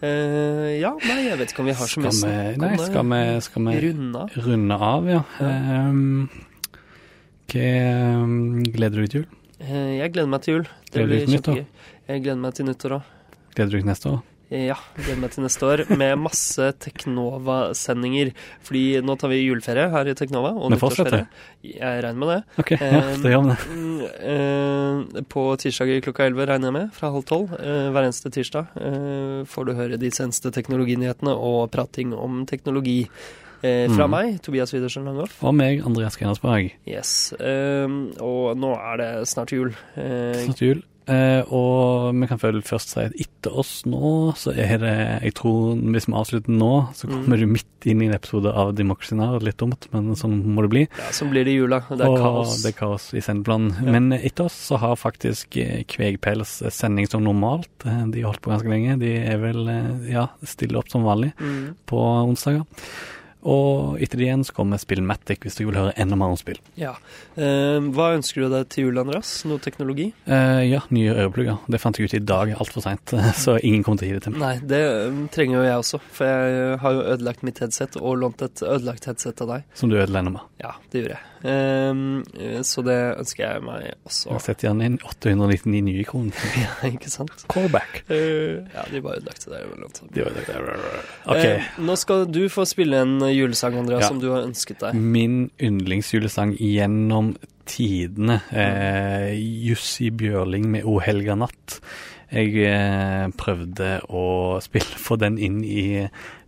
Uh, ja, nei, jeg vet ikke om vi har så mye snakk om det. skal vi Runde av. runde av, ja. Ja. Um, hva um, gleder du deg til jul? Eh, jeg gleder meg til jul. Det Gleder blir kjempegøy. Jeg gleder meg til nyttår òg. Gleder du deg til neste år? Ja, gleder meg til neste år med masse Teknova-sendinger. Fordi nå tar vi juleferie her i Teknova. Og fortsetter. nyttårsferie. Jeg regner med det. OK, ja, det gjør det. Mm, eh, på tirsdager klokka 11 regner jeg med, fra halv tolv. Eh, hver eneste tirsdag eh, får du høre de seneste teknologinyhetene og prating om teknologi. Eh, fra Mm. meg, Tobias Widersen Langhoff. Og meg, Andreas Grenasberg. Yes. Um, og nå er det snart jul. Eh, Snart jul. Eh, og vi kan vel først si at etter oss nå, så er det Jeg tror hvis vi avslutter nå, så kommer Mm. du midt inn i en episode av Democracy Now. Litt dumt, men sånn må det bli. ja, sånn blir det i jula. Det er og kaos. det er kaos i sendeplanen. Ja. Men etter oss så har faktisk Kvegpels sending som normalt. Eh, De har holdt på ganske lenge. De er vel eh, ja, stille opp som vanlig Mm. på onsdager. Og etter det igjen så kommer Spillmatic, hvis du vil høre enda mer om spill. Ja. Eh, hva ønsker du deg til jul, Andreas? Noe teknologi? Eh, ja, nye øreplugger. Det fant jeg ut i dag, altfor seint, så ingen kommer til å gi det til meg. Nei, det um, trenger jo jeg også. For jeg har jo ødelagt mitt headset og lånt et ødelagt headset av deg. Som du ødela ennå med. Ja, det gjorde jeg. Um, så det ønsker jeg meg også. Jeg setter gjerne inn 899 nye kroner. Ja, ikke sant? Callback. Eh, ja, de bare ødelagte altså. Det var det. OK. Eh, nå skal du få spille en eh, julesang, Andreas, Ja. som du har ønsket deg. Min yndlingsjulesang gjennom tidene, eh, Jussi Bjørling med O helga natt. Jeg eh, prøvde å spille for den inn i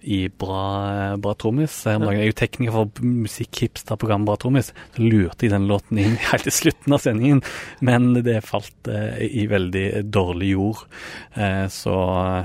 i Bra, bra trommis. Her om dagen. Jeg er jo tekniker for musikkhipster-programmet Bra trommis. Så lurte jeg den låten inn helt til slutten av sendingen, men det falt eh, i veldig dårlig jord. Eh, så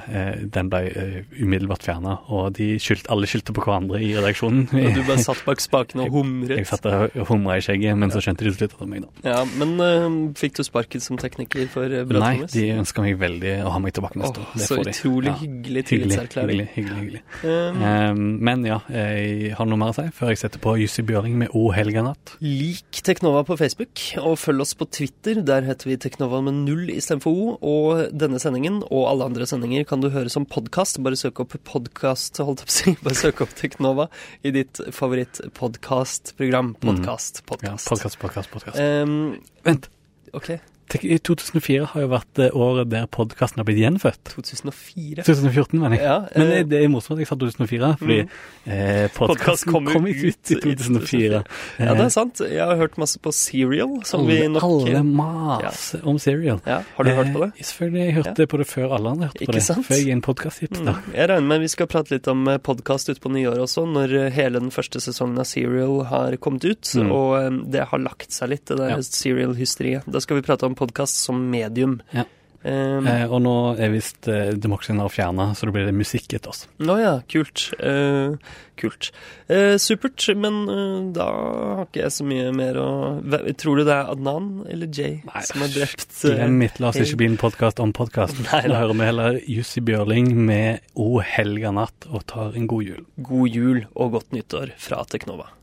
eh, den ble eh, umiddelbart fjerna, og de skyld, alle skyldte på hverandre i redaksjonen. Og du bare satt bak spakene og humret. Jeg satt og humra i skjegget, men så skjønte de til slutt at det var meg, da. Ja, Men eh, fikk du sparket som tekniker for Bra Trommis? Nei, Thomas? de ønsker meg veldig å ha meg tilbake neste år. Det så utrolig Ja. Hyggelig, tillitserklæring. hyggelig, hyggelig, hyggelig. Um, Um, men ja, jeg har noe mer å si før jeg setter på Jussi Bjørling med O helga natt. Lik Teknova på Facebook, og følg oss på Twitter. Der heter vi Teknova med null istedenfor O. Og denne sendingen, og alle andre sendinger, kan du høre som podkast. Bare søk opp podkast, holdt jeg på å si. Bare søk opp Teknova i ditt favoritt-podkastprogram. Podkast, Ja, podkast. podkast, podkast, podkast. Um, Vent. OK. Tenk, i 2004 har jo vært det året der podkasten har blitt gjenfødt. 2004. 2014, mener jeg. Ja, Men eh, det, det er morsomt at jeg sa 2004, fordi Mm. eh, podkasten kom kom, ut, ut i ut 2004. ja, det er sant. Jeg har hørt masse på Serial, som vi nok alle maser om Serial. ja, Har du hørt på det? Eh, selvfølgelig. Jeg hørte Ja. på det før alle andre hørte Ikke på det. sant? Før jeg er en podkast-hipster. Mm. Jeg regner med vi skal prate litt om podkast utpå nyåret også, når eh, hele den første sesongen av Serial har kommet ut, Mm. og eh, det har lagt seg litt, det der Ja. Serial-hysteriet. Da skal vi prate om podkast som medium. Ja. Um, Eh, og nå er visst eh, Demoksen Now fjerna, så da blir det musikk etter oss. Å ja, kult. Eh, kult. Eh, supert, men eh, da har ikke jeg så mye mer å Tror du det er Adnan eller Jay Nei, som har drept eh, Glem mitt, la oss hei. ikke bli en podkast om podkast. Da hører vi heller Jussi Bjørling med O helga natt og tar en god jul. God jul og godt nyttår fra Teknova.